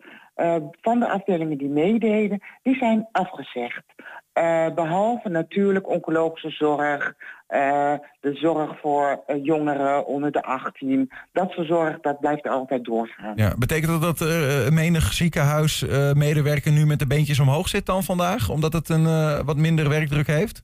van de afdelingen die meededen, die zijn afgezegd. Eh, behalve natuurlijk oncologische zorg, eh, de zorg voor eh, jongeren onder de 18. Dat soort zorg, dat blijft altijd doorgaan. Ja, betekent dat dat menig ziekenhuismedewerker nu met de beentjes omhoog zit dan vandaag? Omdat het een wat minder werkdruk heeft?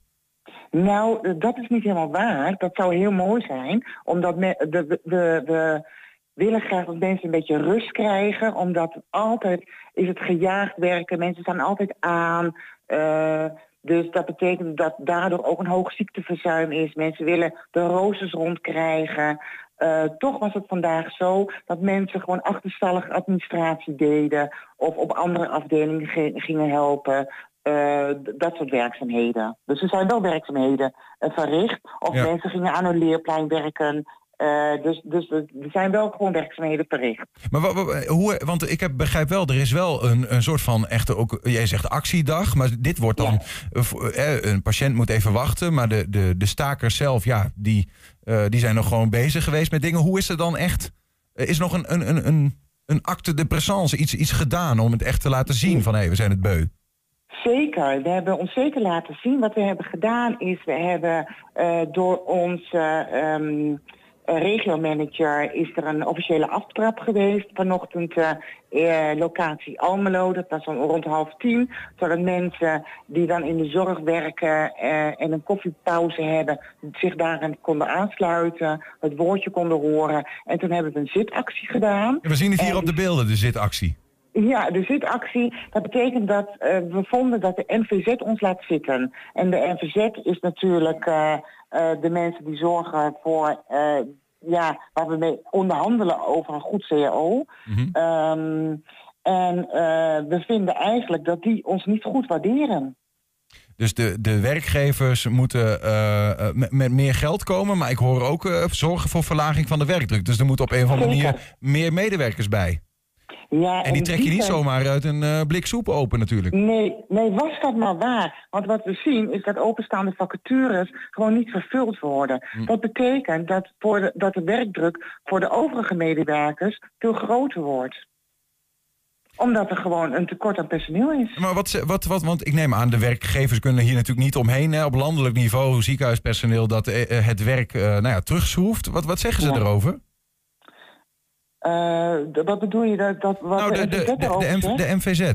Nou, dat is niet helemaal waar. Dat zou heel mooi zijn, omdat me, de, de, de, we willen graag dat mensen een beetje rust krijgen, omdat altijd is het gejaagd werken, mensen staan altijd aan. Eh, dus dat betekent dat daardoor ook een hoog ziekteverzuim is. Mensen willen de roosters rondkrijgen. Eh, toch was het vandaag zo dat mensen gewoon achterstallige administratie deden of op andere afdelingen gi- gingen helpen. Eh, dat soort werkzaamheden. Dus er zijn wel werkzaamheden verricht. Of Ja. mensen gingen aan een leerplein werken. Eh, dus, dus er zijn wel gewoon werkzaamheden verricht. Maar hoe, want ik heb, begrijp wel, er is wel een, een soort van echte, ook, jij zegt actiedag, maar dit wordt dan, eh, eh, een patiënt moet even wachten, maar de, de, de stakers zelf, ja, die, die zijn nog gewoon bezig geweest met dingen. Hoe is er dan echt, is nog een, een, een, een, een acte de présence, iets, iets gedaan om het echt te laten zien van hé, we zijn het beu? Zeker, we hebben ons zeker laten zien. Wat we hebben gedaan is, we hebben door onze eh, regiomanager is er een officiële aftrap geweest. Vanochtend eh, locatie Almelo, dat was dan rond half tien. Zodat mensen die dan in de zorg werken eh, en een koffiepauze hebben, zich daarin konden aansluiten, het woordje konden horen. En toen hebben we een zitactie gedaan. We zien het hier En op de beelden, de zitactie. ja, de zitactie, dat betekent dat eh, we vonden dat de NVZ ons laat zitten. En de NVZ is natuurlijk eh, de mensen die zorgen voor, ja, waar we mee onderhandelen over een goed CAO. Ehm, en eh, we vinden eigenlijk dat die ons niet goed waarderen. Dus de, de werkgevers moeten eh, eh, met, met meer geld komen. Maar ik hoor ook zorgen voor verlaging van de werkdruk. Dus er moeten op een of andere manier meer medewerkers bij. Ja, En die trek je niet zomaar uit een eh, blik soep open natuurlijk. Nee, nee, was dat maar waar. Want wat we zien is dat openstaande vacatures gewoon niet vervuld worden. Dat betekent dat, voor de, dat de werkdruk voor de overige medewerkers veel groter wordt. Omdat er gewoon een tekort aan personeel is. Maar wat, wat, wat, want ik neem aan, de werkgevers kunnen hier natuurlijk niet omheen. Hè, op landelijk niveau, ziekenhuispersoneel dat eh, eh, het werk nou ja, terugschroeft. Wat, wat zeggen ze Ja. erover? Eh, wat bedoel je dat, dat wat Nou, de, MVZ.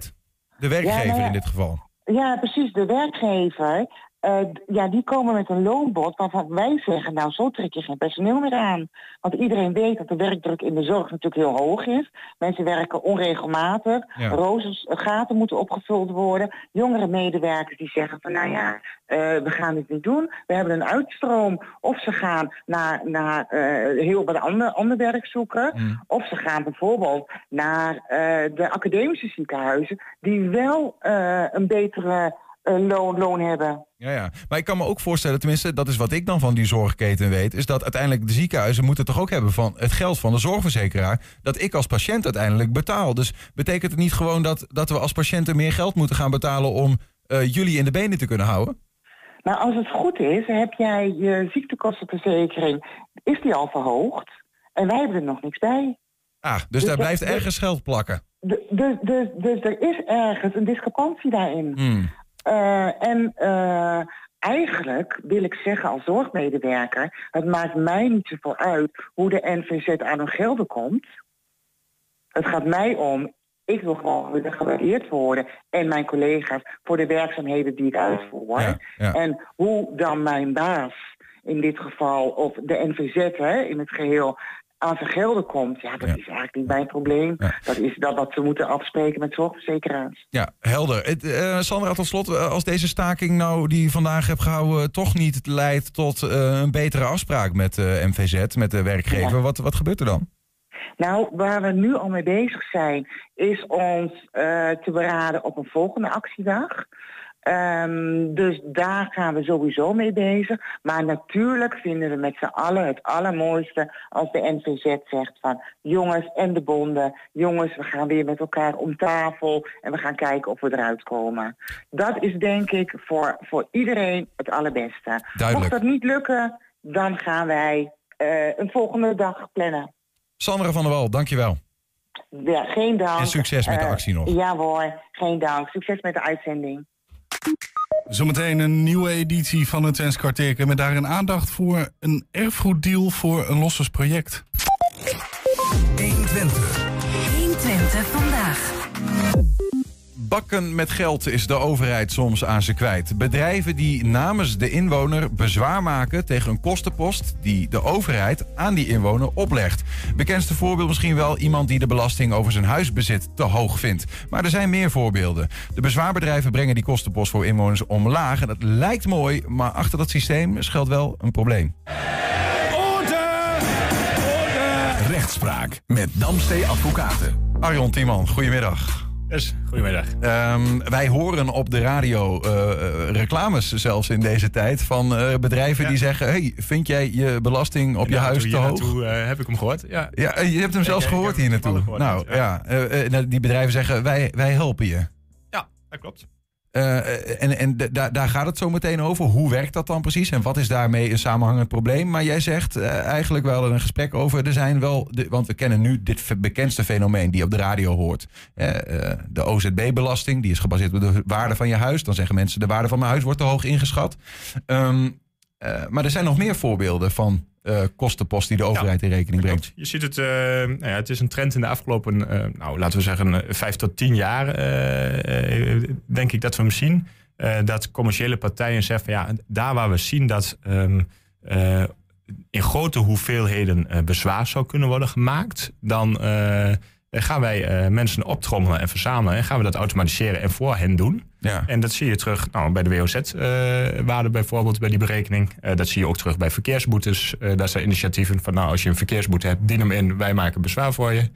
De werkgever nou ja. in dit geval. Ja, precies. De werkgever, eh, ja, die komen met een loonbod waarvan wij zeggen, nou zo trek je geen personeel meer aan. Want iedereen weet dat de werkdruk in de zorg natuurlijk heel hoog is. Mensen werken onregelmatig. Ja. Eh, gaten moeten opgevuld worden. Jongere medewerkers die zeggen van, nou ja, eh, we gaan dit niet doen. We hebben een uitstroom. Of ze gaan naar, naar heel wat ander, ander werk zoeken. Of ze gaan bijvoorbeeld naar de academische ziekenhuizen die wel een betere loon, loon hebben. Ja, ja. Maar ik kan me ook voorstellen, tenminste, dat is wat ik dan van die zorgketen weet, is dat uiteindelijk de ziekenhuizen moeten toch ook hebben van het geld van de zorgverzekeraar, dat ik als patiënt uiteindelijk betaal. Dus betekent het niet gewoon dat, dat we als patiënten meer geld moeten gaan betalen om eh, jullie in de benen te kunnen houden? Maar als het goed is, heb jij je ziektekostenverzekering, is die al verhoogd? En wij hebben er nog niks bij. Ah, dus, Dus daar blijft dus- ergens geld plakken. De- Dus, dus, dus er is ergens een discrepantie daarin. Hmm. Eh, en eh, eigenlijk wil ik zeggen als zorgmedewerker, het maakt mij niet zoveel uit hoe de NVZ aan hun gelden komt. Het gaat mij om, ik wil gewoon gewaardeerd worden en mijn collega's voor de werkzaamheden die ik uitvoer. ja. En hoe dan mijn baas in dit geval, of de NVZ hè, in het geheel, aan zijn gelden komt, ja, dat is eigenlijk niet mijn probleem. Dat is dat wat ze moeten afspreken met zorgverzekeraars. Ja, helder. Het, eh, Sandra, tot slot, eh, als deze staking nou die je vandaag hebt gehouden... toch niet leidt tot eh, een betere afspraak met eh MVZ, met de werkgever... Ja. Wat, wat gebeurt er dan? Nou, waar we nu al mee bezig zijn, is ons eh, te beraden op een volgende actiedag. Ehm, dus daar gaan we sowieso mee bezig. Maar natuurlijk vinden we met z'n allen het allermooiste als de NVZ zegt van jongens en de bonden, jongens, we gaan weer met elkaar om tafel en we gaan kijken of we eruit komen. Dat is denk ik voor, voor iedereen het allerbeste. Duidelijk. Mocht dat niet lukken, dan gaan wij eh, een volgende dag plannen. Sandra van der Wal, dankjewel. Ja, geen dank. En succes met de Eh, actie nog. Ja hoor, geen dank. Succes met de uitzending. Zometeen een nieuwe editie van het Twents kwartiertje met daarin aandacht voor een erfgoeddeal voor een lossersproject. 120. Bakken met geld is de overheid soms aan ze kwijt. Bedrijven die namens de inwoner bezwaar maken tegen een kostenpost die de overheid aan die inwoner oplegt. Bekendste voorbeeld misschien wel iemand die de belasting over zijn huisbezit te hoog vindt. Maar er zijn meer voorbeelden. De bezwaarbedrijven brengen die kostenpost voor inwoners omlaag. En dat lijkt mooi, maar achter dat systeem schuilt wel een probleem. Rechtspraak met Damstee Advocaten. Arjon Tiemann, goedemiddag. Yes, goedemiddag. Ehm, wij horen op de radio eh, eh, reclames zelfs in deze tijd van eh, bedrijven die zeggen: hey, vind jij je belasting op je huis te hoog? naartoe, eh, heb ik hem gehoord. Ja, Ja, je hebt hem zelfs ik gehoord hier naartoe. gehoord, Nou ja. ja, die bedrijven zeggen: wij, wij helpen je. ja dat klopt. Eh, en en daar- gaat het zo meteen over. Hoe werkt dat dan precies en wat is daarmee een samenhangend probleem? Maar jij zegt eh, eigenlijk wel een gesprek over. Er zijn wel, want we kennen nu dit bekendste fenomeen die op de radio hoort. Eh, de OZB-belasting, die is gebaseerd op de waarde van je huis. Dan zeggen mensen: de waarde van mijn huis wordt te hoog ingeschat. Ehm, eh, maar er zijn nog meer voorbeelden van eh, kostenpost die de overheid in rekening brengt. Je ziet het, eh, nou ja, het is een trend in de afgelopen, nou, laten we zeggen, vijf tot tien jaar, denk ik dat we hem zien. Dat commerciële partijen zeggen, van, ja, daar waar we zien dat ehm, eh, in grote hoeveelheden bezwaar zou kunnen worden gemaakt, dan gaan wij mensen optrommelen en verzamelen en gaan we dat automatiseren en voor hen doen. Ja. En dat zie je terug nou, bij de WOZ-waarde bijvoorbeeld, bij die berekening. Eh, dat zie je ook terug bij verkeersboetes. Eh daar zijn initiatieven van, nou, als je een verkeersboete hebt, dien hem in, wij maken bezwaar voor je.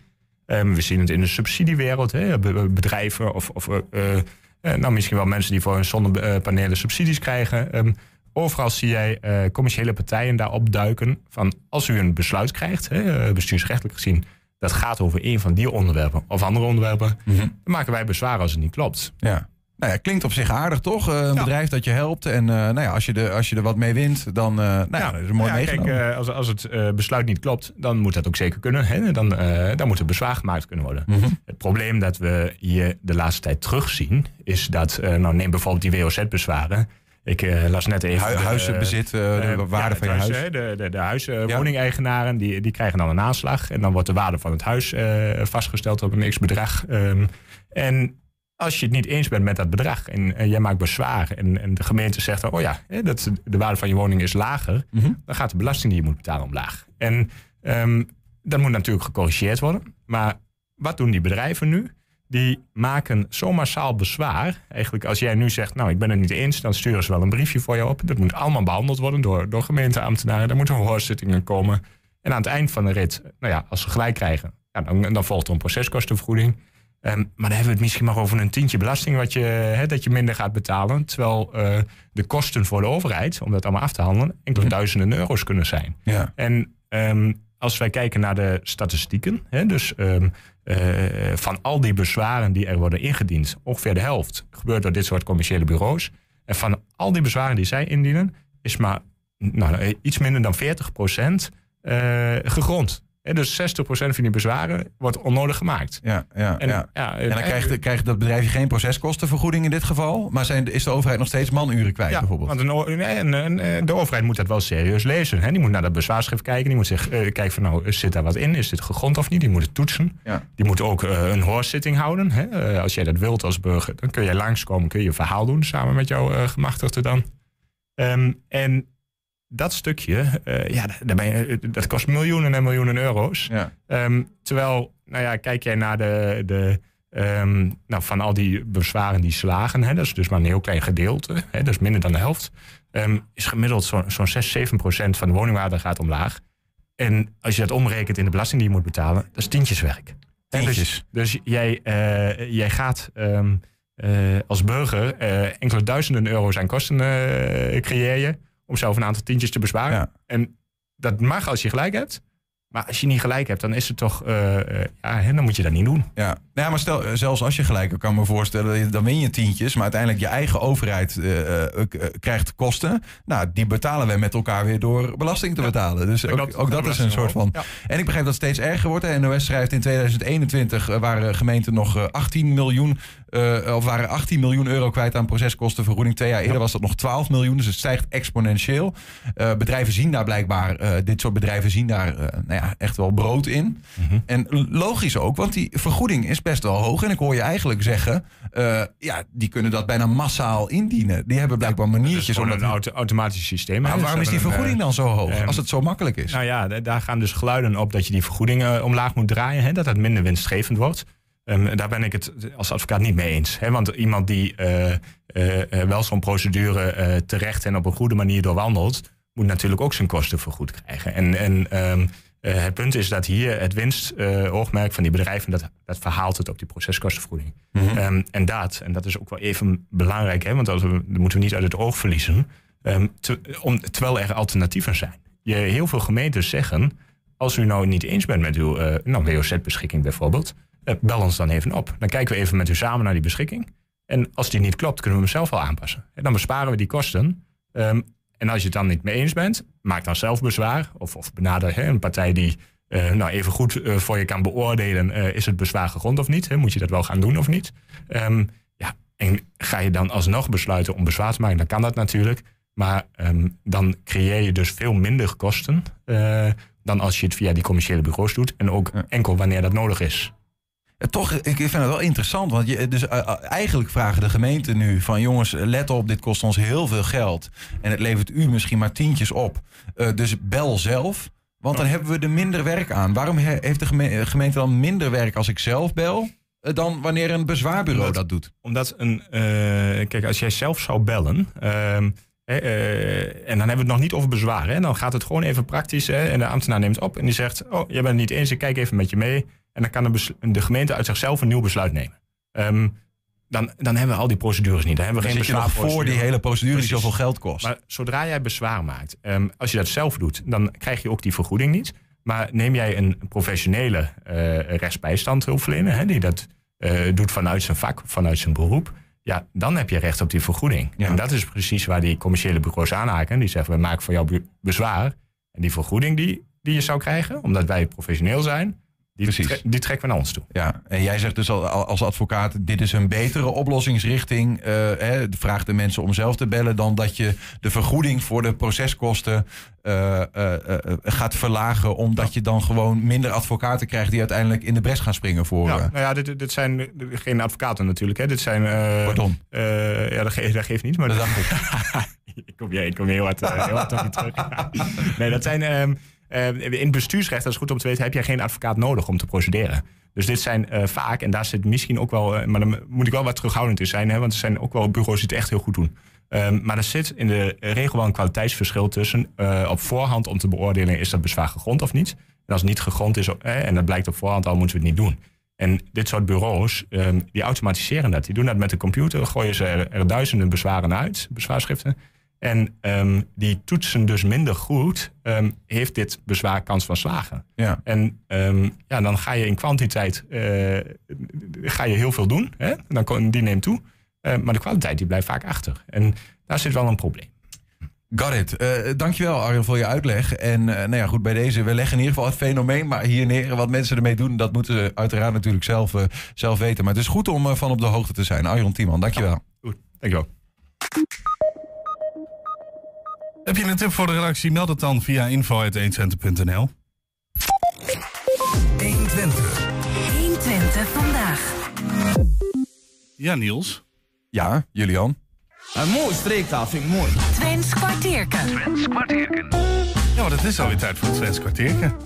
Ehm, we zien het in de subsidiewereld, hè, be- be- bedrijven of, of eh, eh, nou, misschien wel mensen die voor hun zonnepanelen subsidies krijgen. Ehm, overal zie jij eh, commerciële partijen daarop duiken van als u een besluit krijgt, hè, eh, bestuursrechtelijk gezien, dat gaat over een van die onderwerpen of andere onderwerpen, dan maken wij bezwaar als het niet klopt. Ja. Nou ja, klinkt op zich aardig toch? Eh, een bedrijf dat je helpt. En eh, nou ja, als, je de, als je er wat mee wint, dan eh, nou ja, dat is mooi ja, kijk, meegenomen. als, als het besluit niet klopt, dan moet dat ook zeker kunnen. Hè? Dan, dan moet er bezwaar gemaakt kunnen worden. Mhm. Het probleem dat we hier de laatste tijd terugzien, is dat, nou neem bijvoorbeeld die WOZ-bezwaren. Ik las net even. Hu- huizenbezit, de waarde ja, van je huis. hè, De, de, de huis, eh, woningeigenaren die, die krijgen dan een aanslag. En dan wordt de waarde van het huis vastgesteld op een x-bedrag. Ehm, en als je het niet eens bent met dat bedrag en, en jij maakt bezwaar en, en de gemeente zegt, oh ja, dat, de waarde van je woning is lager, Mhm. dan gaat de belasting die je moet betalen omlaag. En ehm, dat moet natuurlijk gecorrigeerd worden. Maar wat doen die bedrijven nu? Die maken zo massaal bezwaar. Eigenlijk als jij nu zegt, nou ik ben het niet eens, dan sturen ze wel een briefje voor je op. Dat moet allemaal behandeld worden door, door gemeenteambtenaren. Er moeten hoorzittingen komen. En aan het eind van de rit, nou ja, als ze gelijk krijgen, ja, dan, dan volgt er een proceskostenvergoeding. Ehm, maar dan hebben we het misschien maar over een tientje belasting wat je, dat je minder gaat betalen. Terwijl eh, de kosten voor de overheid, om dat allemaal af te handelen, enkele duizenden euro's kunnen zijn. Ja. En ehm, als wij kijken naar de statistieken, dus ehm, eh, van al die bezwaren die er worden ingediend, ongeveer de helft gebeurt door dit soort commerciële bureaus. En van al die bezwaren die zij indienen, is maar nou, iets minder dan 40% eh gegrond. Hè, dus 60% van die bezwaren wordt onnodig gemaakt. Ja, ja, En, ja. ja, En dan krijgt, krijgt dat bedrijfje geen proceskostenvergoeding in dit geval. Maar zijn, is de overheid nog steeds manuren kwijt Ja, bijvoorbeeld? want een, o- nee, een- een- een- de overheid moet dat wel serieus lezen. Hè? Die moet naar dat bezwaarschrift kijken. Die moet zich eh, kijken van nou, zit daar wat in? Is dit gegrond of niet? Die moet het toetsen. Ja. Die moet ook eh, een hoorzitting houden. Hè? Eh, als jij dat wilt als burger, dan kun je langskomen. Kun je je verhaal doen samen met jouw eh, gemachtigde dan. Ehm, en dat stukje, eh, ja, daar ben je, dat kost miljoenen en miljoenen euro's. Ja. Ehm, terwijl, nou ja, kijk jij naar de, de ehm, nou, van al die bezwaren die slagen, hè, dat is dus maar een heel klein gedeelte, hè, dat is minder dan de helft, ehm, is gemiddeld zo- zo'n 6, 7 procent van de woningwaarde gaat omlaag. En als je dat omrekent in de belasting die je moet betalen, dat is tientjeswerk. Hè, Tientjes. Dus, dus jij, eh, jij gaat eh, als burger enkele duizenden euro's aan kosten creëer je om zelf een aantal tientjes te besparen. En dat mag als je gelijk hebt. Maar als je niet gelijk hebt, dan is het toch. eh, eh, ja, dan moet je dat niet doen. Ja, ja maar stel, eh, zelfs als je gelijk hebt, kan me voorstellen, dan win je tientjes, maar uiteindelijk je eigen overheid krijgt kosten. Nou, die betalen wij met elkaar weer door belasting te betalen. Dus ook, dat is een soort van. En ik begrijp dat het steeds erger wordt. De NOS schrijft in 2021 eh, waren gemeenten nog eh, 18 miljoen, eh, of waren 18 miljoen euro kwijt aan proceskostenvergoeding. Twee jaar eerder was dat nog 12 miljoen, dus het stijgt exponentieel. Eh, bedrijven zien daar blijkbaar, eh, dit soort bedrijven zien daar nou ja, echt wel brood in. En logisch ook, want die vergoeding is best wel hoog. En ik hoor je eigenlijk zeggen, ja, die kunnen dat bijna massaal indienen. Die hebben blijkbaar maniertjes om dat... een auto, automatisch systeem. Maar waarom is die vergoeding dan zo hoog, eh, als het zo makkelijk is? Nou ja, daar gaan dus geluiden op dat je die vergoeding eh, omlaag moet draaien. Hè, dat het minder winstgevend wordt. Ehm, daar ben ik het als advocaat niet mee eens. Hè, want iemand die eh, eh, eh, wel zo'n procedure terecht en op een goede manier doorwandelt, moet natuurlijk ook zijn kosten vergoed krijgen. En, en ehm, eh, het punt is dat hier het winstoogmerk van die bedrijven, dat, dat verhaalt het op die proceskostenvergoeding. Mhm. Ehm, en dat, en dat is ook wel even belangrijk, hè, want dat, we- dat moeten we niet uit het oog verliezen. Te- om, terwijl er alternatieven zijn. Je, heel veel gemeentes zeggen, als u nou niet eens bent met uw eh, nou, WOZ-beschikking bijvoorbeeld, bel ons dan even op. Dan kijken we even met u samen naar die beschikking. En als die niet klopt, kunnen we hem zelf wel aanpassen. En dan besparen we die kosten. Ehm, en als je het dan niet mee eens bent, maak dan zelf bezwaar. Of, of benader hè, een partij die eh, nou even goed eh, voor je kan beoordelen... eh, is het bezwaar gegrond of niet? Hè? Moet je dat wel gaan doen of niet? Ehm, ja, en ga je dan alsnog besluiten om bezwaar te maken, dan kan dat natuurlijk. Maar ehm, dan creëer je dus veel minder kosten... eh, dan als je het via die commerciële bureaus doet. En ook enkel wanneer dat nodig is. Ja, Toch, ik vind het wel interessant. Want je, dus, eh, eh, eigenlijk vragen de gemeenten nu van jongens, let op, dit kost ons heel veel geld. En het levert u misschien maar tientjes op. Eh, dus bel zelf. Want dan hebben we er minder werk aan. Waarom he- heeft de geme- eh, gemeente dan minder werk als ik zelf bel? eh, Dan wanneer een bezwaarbureau Omdat- dat doet? Omdat een. eh, kijk, als jij zelf zou bellen. ehm, eh, en dan hebben we het nog niet over bezwaar. Hè, dan gaat het gewoon even praktisch. Hè, en de ambtenaar neemt op en die zegt: Oh, jij bent het niet eens, ik kijk even met je mee. En dan kan de, gemeente uit zichzelf een nieuw besluit nemen. Ehm, dan, dan hebben we al die procedures niet. Dan hebben we Dan geen zit je nog bezwaarprocedure. voor die hele procedure die zoveel geld kost. Maar zodra jij bezwaar maakt, ehm, als je dat zelf doet, dan krijg je ook die vergoeding niet. Maar neem jij een professionele eh rechtsbijstandhulpverlener, hè, die dat eh, doet vanuit zijn vak, vanuit zijn beroep, ja, dan heb je recht op die vergoeding. En dat is precies waar die commerciële bureaus aanhaken. Die zeggen, we maken voor jou bezwaar. En die vergoeding die, die je zou krijgen, omdat wij professioneel zijn, die, tre- die trekken we naar ons toe. Ja, en jij zegt dus al- al- als advocaat, dit is een betere oplossingsrichting. eh hè, vraag de mensen om zelf te bellen dan dat je de vergoeding voor de proceskosten eh, eh, gaat verlagen. Omdat je dan gewoon minder advocaten krijgt die uiteindelijk in de bres gaan springen voor. Ja, nou ja, dit, dit zijn geen advocaten natuurlijk. Hè. Dit zijn. Pardon. ja, dat, ge dat geeft niet. Maar dat dacht ik. ik, kom, ja, ik kom heel hard, heel hard op je terug. nee, dat zijn. ehm, eh, in het bestuursrecht, dat is goed om te weten, heb jij geen advocaat nodig om te procederen. Dus dit zijn eh, vaak, en daar zit misschien ook wel, eh, maar dan moet ik wel wat terughoudend in zijn, hè, want er zijn ook wel bureaus die het echt heel goed doen. Ehm, maar er zit in de regel wel een kwaliteitsverschil tussen eh, op voorhand om te beoordelen is dat bezwaar gegrond of niet. En als het niet gegrond is en dat blijkt op voorhand al, moeten we het niet doen. En dit soort bureaus, ehm, die automatiseren dat. Die doen dat met de computer, gooien ze er duizenden bezwaren uit, bezwaarschriften. En ehm, die toetsen dus minder goed, ehm, heeft dit bezwaar kans van slagen. Ja. En ehm, ja, dan ga je in kwantiteit eh, ga je heel veel doen. Hè? Dan, kon- die neemt toe. Eh, maar de kwaliteit die blijft vaak achter. En daar zit wel een probleem. Got it. Eh, dankjewel Arjen voor je uitleg. En nou ja, goed, bij deze, we leggen in ieder geval het fenomeen maar hier neer. Wat mensen ermee doen, dat moeten ze uiteraard natuurlijk zelf, zelf weten. Maar het is goed om van op de hoogte te zijn. Arjen Tiemann, dankjewel. Goed, dankjewel. Heb je een tip voor de redactie? Meld het dan via info.1center.nl. 120. 120 vandaag. Ja, Niels. Ja, Julian. Een mooi streektaal vind ik mooi. Twents kwartierken. Twents kwartierken. Ja, maar het is alweer tijd voor het Twents kwartierken.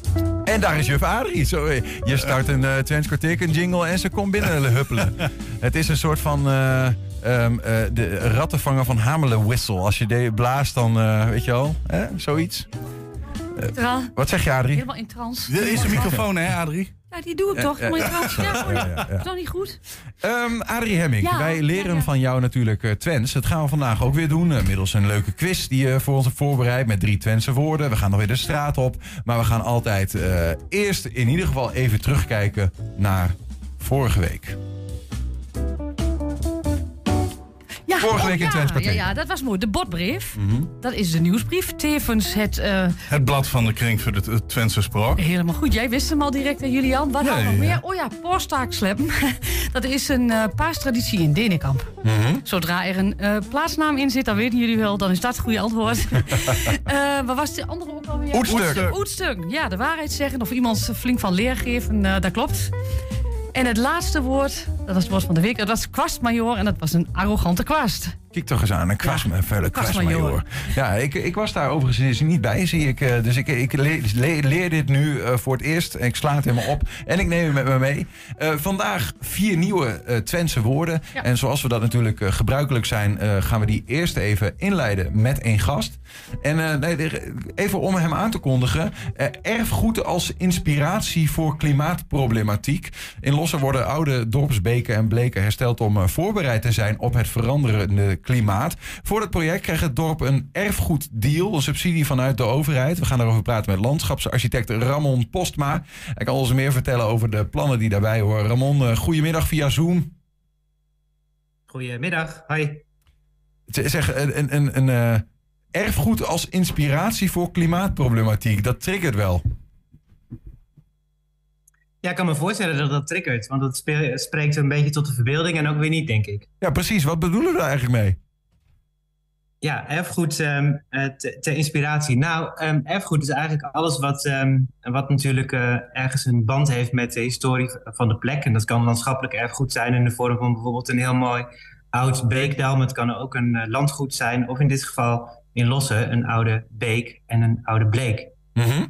En daar is juf Adrie. Zo, eh, je start een uh, Twents kwartierken jingle en ze komt binnen huppelen. het is een soort van... eh, ehm, eh, de rattenvanger van Hamelen whistle. Als je die blaast, dan eh, weet je wel, hè? zoiets. Tra- wat zeg je, Adrie? Helemaal in trance. Dit is een microfoon, hè, Adrie? Ja, die doe ik toch? Helemaal in ja. trance. Ja. Is dat niet goed? Ehm Adrie Hemming, Ja, wij leren ja, van jou natuurlijk Twents. Dat gaan we vandaag ook weer doen. eh, middels een leuke quiz die je voor ons hebt voorbereid met drie Twentse woorden. We gaan nog weer de straat op. Maar we gaan altijd eh, eerst in ieder geval even terugkijken naar vorige week. Ja, Vorige oh, week in ja, ja, ja, dat was mooi. De botbrief. Mhm. Dat is de nieuwsbrief. Tevens het... eh, Het blad van de kring voor het, het Twentse spraak. Helemaal goed. Jij wist hem al direct, hè, Julian. Wat hadden we nog meer? Oh ja, paastaksleppen. dat is een eh paastraditie in Denenkamp. Mhm. Zodra er een eh, plaatsnaam in zit, dan weten jullie wel, dan is dat het goede antwoord. Wat was de andere ook alweer? Oetstuk. Oetstuk. Ja, de waarheid zeggen of iemand flink van leer geven, dat klopt. En het laatste woord, dat was het woord van de week, dat was kwastmajor en dat was een arrogante kwast. Kijk toch eens aan, een een kwastmajor. kwastmajor. Ja, ik, ik was daar overigens niet bij, zie ik. eh, Dus ik, ik leer, leer- dit nu eh, voor het eerst. Ik sla het helemaal op. En ik neem het met me mee. Eh, vandaag vier nieuwe eh Twentse woorden. Ja. En zoals we dat natuurlijk gebruikelijk zijn... gaan we die eerst even inleiden met één gast. En even om hem aan te kondigen. erfgoed als inspiratie voor klimaatproblematiek. In Lossen worden oude dorpsbeken en bleken hersteld... om voorbereid te zijn op het veranderende klimaat. Voor het project kreeg het dorp een erfgoeddeal, een subsidie vanuit de overheid. We gaan daarover praten met landschapsarchitect Ramon Postma. Hij kan ons meer vertellen over de plannen die daarbij horen. Ramon, eh, goedemiddag via Zoom. Goedemiddag, hi. Zeg, een, een, een, een eh, erfgoed als inspiratie voor klimaatproblematiek, dat triggert wel. Ja, ik kan me voorstellen dat dat triggert, want dat spreekt een beetje tot de verbeelding en ook weer niet, denk ik. Ja, precies. Wat bedoelen we daar eigenlijk mee? Ja, erfgoed ehm, eh, te- ter inspiratie. Nou, ehm, erfgoed is eigenlijk alles wat, ehm, wat natuurlijk eh, ergens een band heeft met de historie van de plek. En dat kan landschappelijk erfgoed zijn in de vorm van bijvoorbeeld een heel mooi oud beekdal. Maar het kan ook een eh, landgoed zijn, of in dit geval in Lossen een oude beek en een oude bleek. Mhm.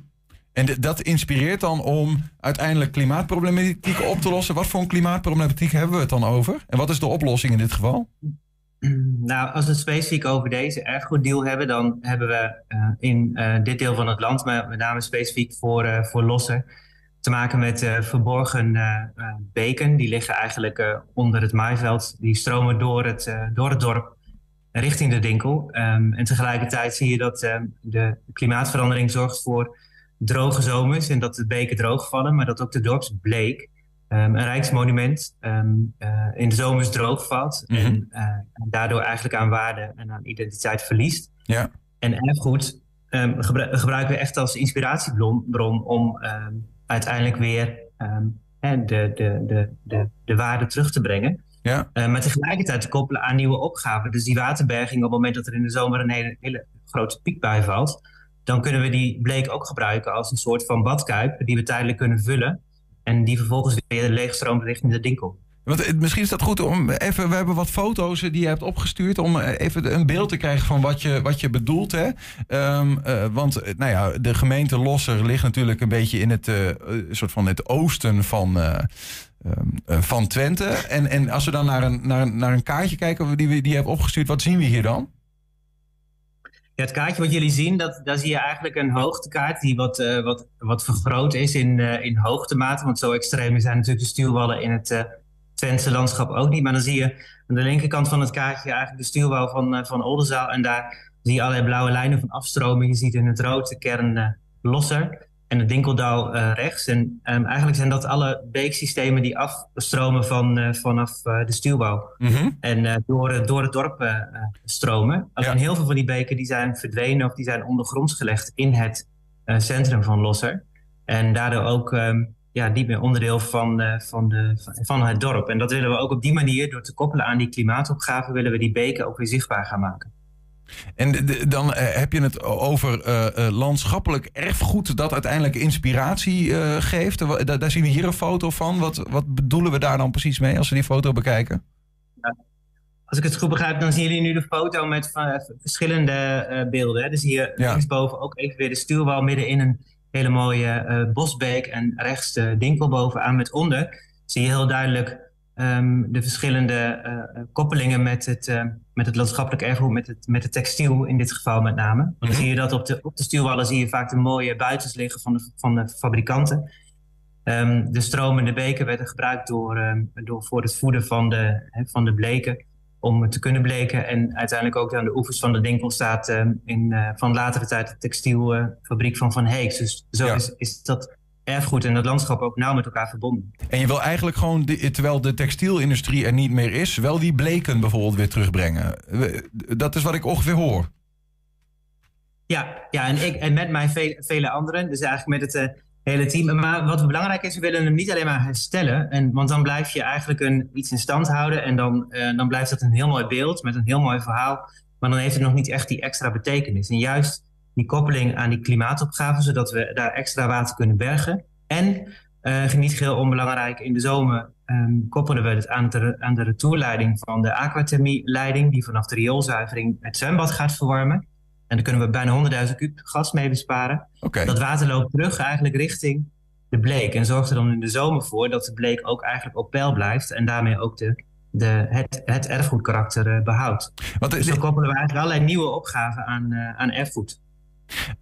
En dat inspireert dan om uiteindelijk klimaatproblematiek op te lossen. Wat voor een klimaatproblematiek hebben we het dan over? En wat is de oplossing in dit geval? Nou, als we het specifiek over deze erfgoeddeal hebben, dan hebben we eh, in eh, dit deel van het land, maar met name specifiek voor, eh, voor Lossen, te maken met verborgen beken. Die liggen eigenlijk onder het maaiveld. Die stromen door het, door het dorp richting de Dinkel. Ehm, en tegelijkertijd zie je dat ehm, de klimaatverandering zorgt voor droge zomers en dat de beken droog vallen, maar dat ook de dorpsbleek, ehm, een rijksmonument, ehm, eh, in de zomers droog valt en eh, daardoor eigenlijk aan waarde en aan identiteit verliest. Ja. En erfgoed gebru- gebruiken we echt als inspiratiebron bron om uiteindelijk weer de, de, de, de, de waarde terug te brengen. Ja. Eh, maar tegelijkertijd te koppelen aan nieuwe opgaven. Dus die waterberging, op het moment dat er in de zomer een hele, hele grote piek bij valt, dan kunnen we die bleek ook gebruiken als een soort van badkuip die we tijdelijk kunnen vullen. En die vervolgens weer leegstroomt richting de dinkel. Want eh, misschien is dat goed om even. We hebben wat foto's eh, die je hebt opgestuurd. om eh, even een beeld te krijgen van wat je, wat je bedoelt. Hè? Ehm, eh, want nou ja, de gemeente Losser ligt natuurlijk een beetje in het, soort van het oosten van. eh, van Twente. En, en als we dan naar een, naar, naar een kaartje kijken die, die je hebt opgestuurd, wat zien we hier dan? Ja, het kaartje wat jullie zien, dat, daar zie je eigenlijk een hoogtekaart die wat, eh, wat, wat vergroot is in, eh, in hoogtemate. Want zo extreem zijn natuurlijk de stuwwallen in het eh Twentse landschap ook niet. Maar dan zie je aan de linkerkant van het kaartje eigenlijk de stuwwal van, van Oldenzaal. En daar zie je allerlei blauwe lijnen van afstroming. Je ziet in het rood de kern Losser. En het Dinkeldal eh, rechts. En ehm, eigenlijk zijn dat alle beeksystemen die afstromen van, eh, vanaf eh, de stuwbouw. Mhm. En door, door het dorp stromen. Alleen heel veel van die beken die zijn verdwenen of die zijn ondergronds gelegd in het centrum van Losser. En daardoor ook ehm, ja, niet meer onderdeel van, van, de, van, van het dorp. En dat willen we ook op die manier, door te koppelen aan die klimaatopgave, willen we die beken ook weer zichtbaar gaan maken. En de- de- dan eh, heb je het over eh, eh, landschappelijk erfgoed dat uiteindelijk inspiratie geeft. Daar, daar zien we hier een foto van. Wat, wat bedoelen we daar dan precies mee als we die foto bekijken? Als ik het goed begrijp, dan zien jullie nu de foto met verschillende beelden. Hè. Dus hier Ja. linksboven ook even weer de stuurwal midden in een hele mooie bosbeek. En rechts de dinkel bovenaan met onder. Zie je heel duidelijk ehm, de verschillende eh, eh, koppelingen met het, eh, met het landschappelijk erfgoed, met het, met het textiel in dit geval met name. Dan zie je dat op de, op de stuurwallen zie je vaak de mooie buitens liggen van de, van de fabrikanten. Ehm, de stromende beken werden gebruikt door, ehm, door, voor het voeden van de, van de bleken om te kunnen bleken. En uiteindelijk ook aan de oevers van de Dinkel staat in, van latere tijd de textielfabriek van Van Heeks. Dus zo is, is dat erfgoed en dat landschap ook nauw met elkaar verbonden. En je wil eigenlijk gewoon, terwijl de textielindustrie er niet meer is, wel die bleken bijvoorbeeld weer terugbrengen. Dat is wat ik ongeveer hoor. Ja, ja en, ik, en met mij vele, vele anderen. Dus eigenlijk met het eh, hele team. Maar wat belangrijk is, we willen hem niet alleen maar herstellen. En, want dan blijf je eigenlijk een, iets in stand houden. En dan, eh, dan blijft het een heel mooi beeld met een heel mooi verhaal. Maar dan heeft het nog niet echt die extra betekenis. En juist die koppeling aan die klimaatopgave, zodat we daar extra water kunnen bergen. En eh, niet geheel onbelangrijk, in de zomer ehm, koppelen we het aan de, aan de retourleiding van de aquathermieleiding, die vanaf de rioolzuivering het zwembad gaat verwarmen. En daar kunnen we bijna 100.000 kub gas mee besparen. Dat water loopt terug eigenlijk richting de bleek. En zorgt er dan in de zomer voor dat de bleek ook eigenlijk op peil blijft. En daarmee ook de, de, het, het erfgoedkarakter eh, behoudt. dus zo koppelen we eigenlijk allerlei nieuwe opgaven aan, eh, aan erfgoed.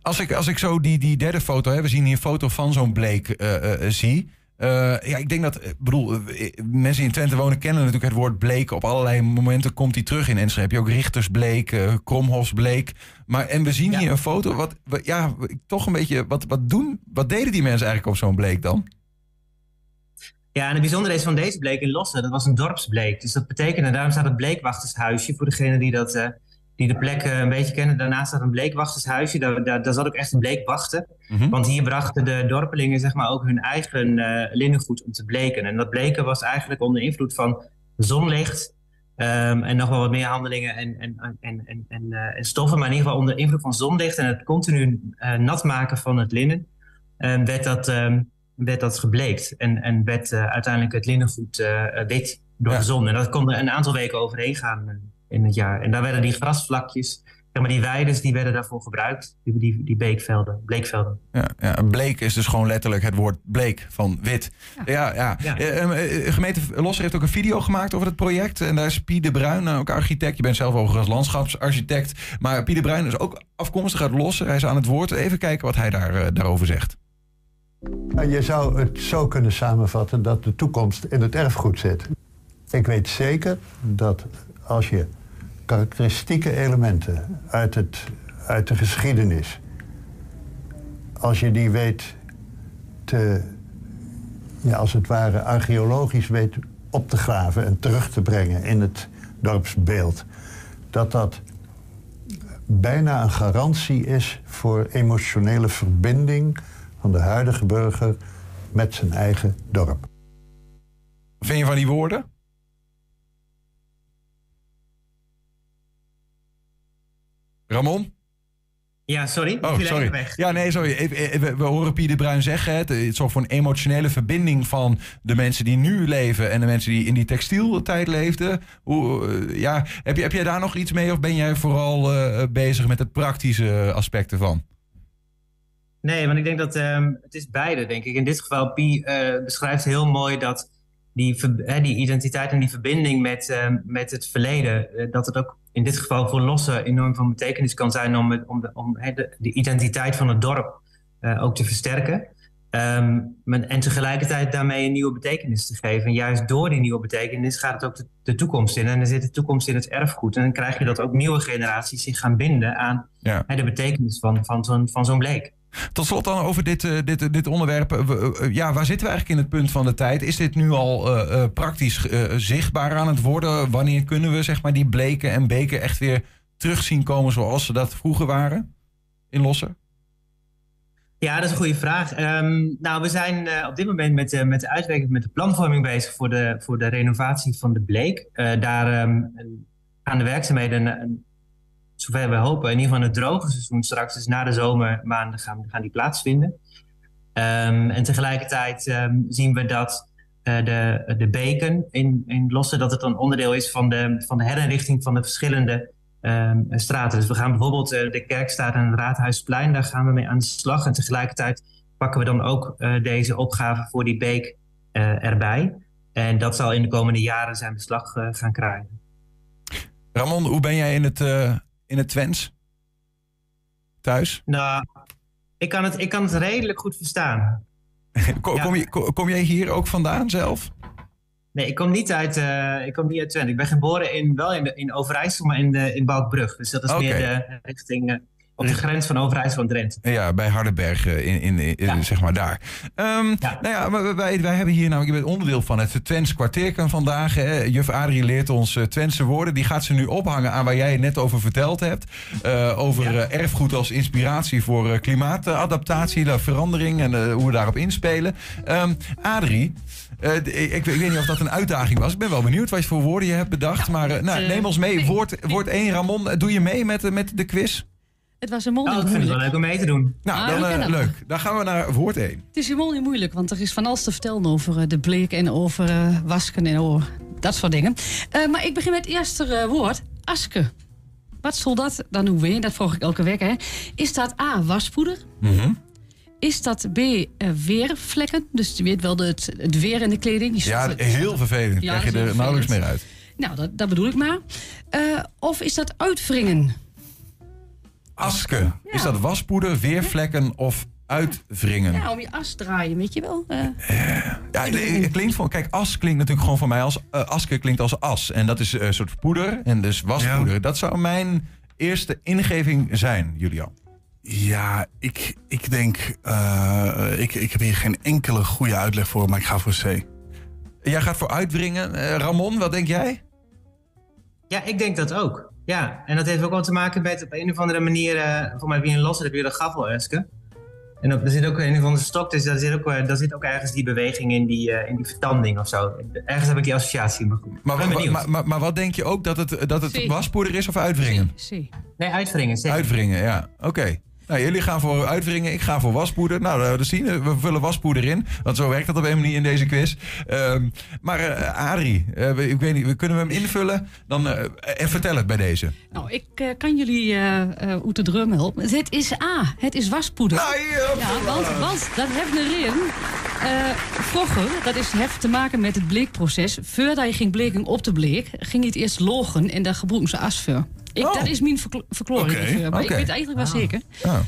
Als ik, als ik zo die, die derde foto, hè, we zien hier een foto van zo'n bleek eh, eh, zie. Eh, ja, ik denk dat, bedoel, eh, mensen in Twente wonen kennen natuurlijk het woord bleek. Op allerlei momenten komt die terug in Enschede. Heb je ook Richtersbleek, eh Kromhofsbleek. Maar, en we zien hier een foto, wat, ja, toch een beetje, wat, wat doen, wat deden die mensen eigenlijk op zo'n bleek dan? Ja, en het bijzondere is van deze bleek in Lossen, dat was een dorpsbleek. Dus dat betekent, en daarom staat het bleekwachtershuisje, voor degene die, dat, eh, die de plek eh, een beetje kennen. Daarnaast staat een bleekwachtershuisje, daar, daar, daar zat ook echt een bleekwachter. Want hier brachten de dorpelingen zeg maar, ook hun eigen eh, linnengoed om te bleken. En dat bleken was eigenlijk onder invloed van zonlicht ehm, en nog wel wat meer handelingen en, en, en, en, en, eh, en stoffen. Maar in ieder geval onder invloed van zonlicht en het continu nat maken van het linnen, eh, werd, dat, ehm, werd dat gebleekt. En, en werd uiteindelijk het linnengoed wit door de zon. En dat kon er een aantal weken overheen gaan in het jaar. En daar werden die grasvlakjes, zeg maar die weides, die werden daarvoor gebruikt. Die, die, die beekvelden, bleekvelden. Ja, ja, bleek is dus gewoon letterlijk het woord bleek van wit. Ja, ja. Ja. Eh, eh, gemeente Losser heeft ook een video gemaakt over het project. En daar is Pie de Bruin, nou, ook architect. Je bent zelf overigens landschapsarchitect. Maar Pie de Bruin is ook afkomstig uit Losser. Hij is aan het woord. Even kijken wat hij daar, eh, daarover zegt. Je zou het zo kunnen samenvatten dat de toekomst in het erfgoed zit. Ik weet zeker dat als je karakteristieke elementen uit, het, uit de geschiedenis, als je die weet te, ja, als het ware archeologisch weet op te graven en terug te brengen in het dorpsbeeld, dat dat bijna een garantie is voor emotionele verbinding van de huidige burger met zijn eigen dorp. Vind je van die woorden? Ramon? Ja, sorry. Oh, sorry. weg. Ja, nee, sorry. Even- even- We, horen Pie de Bruin zeggen, het is toch voor een emotionele verbinding van de mensen die nu leven en de mensen die in die textieltijd leefden. Hoe, eh, ja, heb, je, heb jij daar nog iets mee of ben jij vooral eh, bezig met het praktische aspect ervan? Nee, want ik denk dat ehm, het is beide, denk ik. In dit geval, Pi eh, beschrijft heel mooi dat die, die identiteit en die verbinding met, ehm, met het verleden, eh, dat het ook in dit geval voor losse enorm van betekenis kan zijn om, het- om, de, om de, de identiteit van het dorp eh, ook te versterken. Ehm, en tegelijkertijd daarmee een nieuwe betekenis te geven. En juist door die nieuwe betekenis gaat het ook de, de toekomst in. En er zit de toekomst in het erfgoed. En dan krijg je dat ook nieuwe generaties zich gaan binden aan Ja. de betekenis van, van zo'n van zo'n bleek. Tot slot dan over dit, eh, dit, dit onderwerp. Eh, eh, ja, waar zitten we eigenlijk in het punt van de tijd? Is dit nu al praktisch zichtbaar aan het worden? Wanneer kunnen we zeg maar, die bleken en beken echt weer terug zien komen zoals ze dat vroeger waren? In Lossen? Ja, dat is een goede vraag. Ehm, nou, we zijn op dit moment met, met de uitwerking, met de planvorming bezig voor de, voor de renovatie van de Bleek. Daar ehm, gaan de werkzaamheden, zover we hopen, in ieder geval het droge seizoen straks, dus na de zomermaanden, gaan, gaan die plaatsvinden. Ehm, en tegelijkertijd ehm, zien we dat eh, de, de beken in, in Lossen, dat het een onderdeel is van de, van de herinrichting van de verschillende ehm, straten. Dus we gaan bijvoorbeeld eh, de Kerkstraat en het Raadhuisplein, daar gaan we mee aan de slag. En tegelijkertijd pakken we dan ook eh, deze opgave voor die beek erbij. En dat zal in de komende jaren zijn beslag gaan krijgen. Ramon, hoe ben jij in het, in het Twents? Thuis? Nou, ik kan het, ik kan het redelijk goed verstaan. Kom, kom, je, kom, kom jij hier ook vandaan zelf? Nee, ik kom niet uit, eh, ik kom niet uit Twente. Ik ben geboren in, wel in, de, in Overijssel, maar in, de, in Balkbrug. Dus dat is meer de richting eh, op de grens van Overijssel en Drenthe. Ja, bij Hardenberg, eh, in, in, zeg maar daar. Ehm, Nou ja, maar wij, wij hebben hier namelijk, je bent onderdeel van het Twents kwartierken vandaag. Hè. Juf Adrie leert ons eh, Twentse woorden. Die gaat ze nu ophangen aan waar jij het net over verteld hebt. Eh, over erfgoed als inspiratie voor klimaatadaptatie, de verandering en hoe we daarop inspelen. Ehm, Adrie, ik, ik weet niet of dat een uitdaging was. Ik ben wel benieuwd wat voor woorden je hebt bedacht. Maar nou, neem ons mee. Woord, woord 1, Ramon. Doe je mee met, met de quiz? Het was een mond Oh, ik vind het wel leuk om mee te doen. Nou, Ah, dan eh, leuk. Dan gaan we naar woord 1. Het is helemaal niet moeilijk, want er is van alles te vertellen over eh, de bleek en over eh, wasken en over dat soort dingen. Eh, maar ik begin met het eerste woord, aske. Wat zal dat dan doen weer? Dat vroeg ik elke week. Hè. Is dat A, waspoeder? Is dat B, weervlekken? Dus je weet wel de, het, het weer in de kleding. Die Ja, heel vervelend. Ja, Krijg je dat er nauwelijks meer uit. Nou, dat, dat bedoel ik maar. Eh, of is dat uitwringen? Aske. Is dat waspoeder, weervlekken of uitwringen? Ja, om je as draaien, weet je wel. Eh, Ja, het klinkt voor, kijk, as klinkt natuurlijk gewoon voor mij als eh, aske klinkt als as. En dat is eh, een soort poeder en dus waspoeder. Dat zou mijn eerste ingeving zijn, Julian. Ja, ik, ik denk, eh, ik, ik heb hier geen enkele goede uitleg voor, maar ik ga voor C. Jij gaat voor uitwringen. Ramon, wat denk jij? Ja, ik denk dat ook. Ja, en dat heeft ook wel te maken met op een of andere manier, eh voor mij wie een losse heb je de gaffeleske. En op, er zit ook een of andere stok, dus daar zit ook, eh, daar zit ook ergens die beweging in die, eh, in die vertanding of zo. Ergens heb ik die associatie, maar goed. Maar, ben wa- benieuwd. maar, maar, maar wat denk je ook dat het, dat het waspoeder is of uitwringen? Nee, uitwringen. zeker. Uitwringen, ja. Oké. Nou, jullie gaan voor uitwringen, ik ga voor waspoeder. Nou, dat zien we. We vullen waspoeder in. Want zo werkt dat op een manier in deze quiz. Ehm, maar eh Adrie, eh, we- ik weet niet, kunnen we hem invullen? Dan, eh, en vertel het bij deze. Nou, ik eh, kan jullie eh eh uit de drum helpen. Het is A, het is waspoeder. ja, want, want dat heeft erin. eh vroeger, dat is, heeft te maken met het bleekproces. Voordat je ging bleken op de bleek, ging je het eerst logen en daar gebruiken ze as voor. Ik, Dat is mijn verklo- verklaring Oké, ervoor, maar ik weet eigenlijk wel zeker. Oh,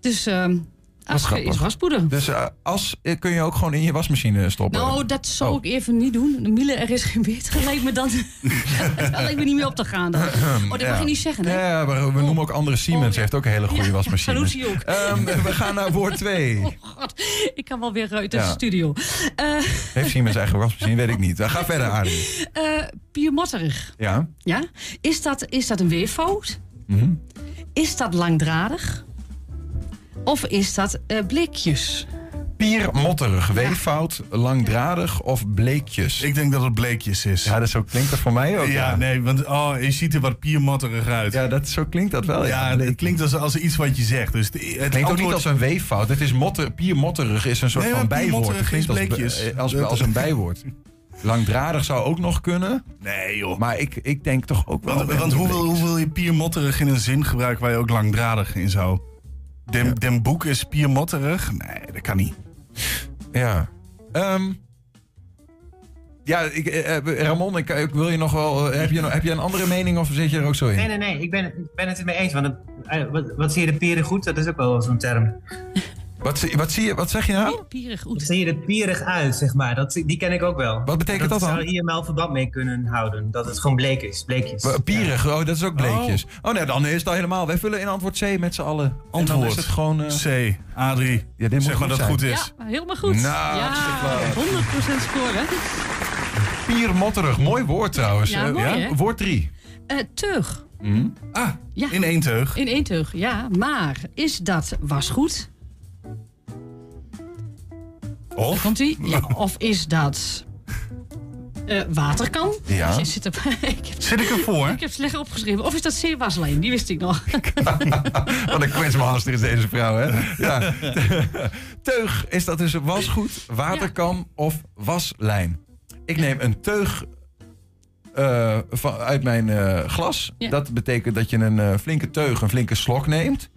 Dus ehm is waspoeder. Dus as eh, kun je ook gewoon in je wasmachine stoppen? Nou, dat zou Oh. ik even niet doen. Miele, er is geen beter. Lijkt me dan. dat lijkt me niet meer op te gaan. Dan. Oh, dat mag je niet zeggen, hè? Ja, we noemen ook andere Siemens. heeft ook een hele goede wasmachine. Ook. Ehm, we gaan naar woord 2. Oh god, ik kan wel weer uit de studio. Eh Heeft Siemens eigen wasmachine? Weet ik niet. Gaan verder, Adrie. eh piermotterig. Ja? Ja? Is dat, is dat een weerfout? Mhm. Is dat langdradig? Of is dat eh blikjes? Piermotterig, weeffout, langdradig of bleekjes? Ik denk dat het bleekjes is. Ja, dat zo klinkt dat voor mij ook. Ja, nee, want oh, je ziet er wat piermotterig uit. Ja, dat, zo klinkt dat wel. Ja, Ja, het klinkt als, als iets wat je zegt. Dus het, het klinkt ook niet antwoord- als een weeffout. Het is motter, piermotterig is een soort Nee, van bijwoord. Het piermotterig klinkt is als, bleekjes. eh, als, als een bijwoord. Langdradig zou ook nog kunnen. Nee, joh. Maar ik, ik denk toch ook wel... Want, want hoe, wil, hoe wil je piermotterig in een zin gebruiken waar je ook langdradig in zou? Den, den boek is piermotterig? Nee, dat kan niet. Ja. Ehm, ja, ik, eh, eh, Ramon, ik, ik wil je nog wel... eh, heb, je, heb je een andere mening of zit je er ook zo in? Nee, nee, nee, ik ben, ik ben het ermee eens. Want het- wat, wat zie je de pieren goed? Dat is ook wel zo'n term. Wat, zie- wat, zie je, wat zeg je nou? Pierig Dan zie je er pierig uit, zeg maar. Dat, die ken ik ook wel. Wat betekent dat dan? zou hier wel verband mee kunnen houden. Dat het gewoon bleek is. Bleekjes. Pierig, oh, dat is ook bleekjes. Oh, nee, dan is het al helemaal. Wij vullen in antwoord C met z'n allen. En dan Antwoord. is het gewoon... eh, C, Adrie. Ja, dit moet zeg maar dat het goed is. Ja, helemaal goed. Nou, ja, hartstikke 100% scoren. Piermotterig, mooi woord trouwens. Ja, Eh, mooi, hè? Woord 3. Eh, teug. Ah, Ja. in één teug. In één teug, ja. Maar is dat wasgoed? Of? Komt ie? Ja. Of is dat eh, waterkan? Ja. Zit, er, ik, heb, Zit ik ervoor? ik heb slecht opgeschreven. Of is dat C-waslijn? Die wist ik nog. Wat een quizmaster is deze vrouw, hè? Ja. Teug, is dat dus wasgoed, waterkam of waslijn? Ik neem een teug eh, van, uit mijn eh, glas. Ja. Dat betekent dat je een flinke teug, een flinke slok neemt.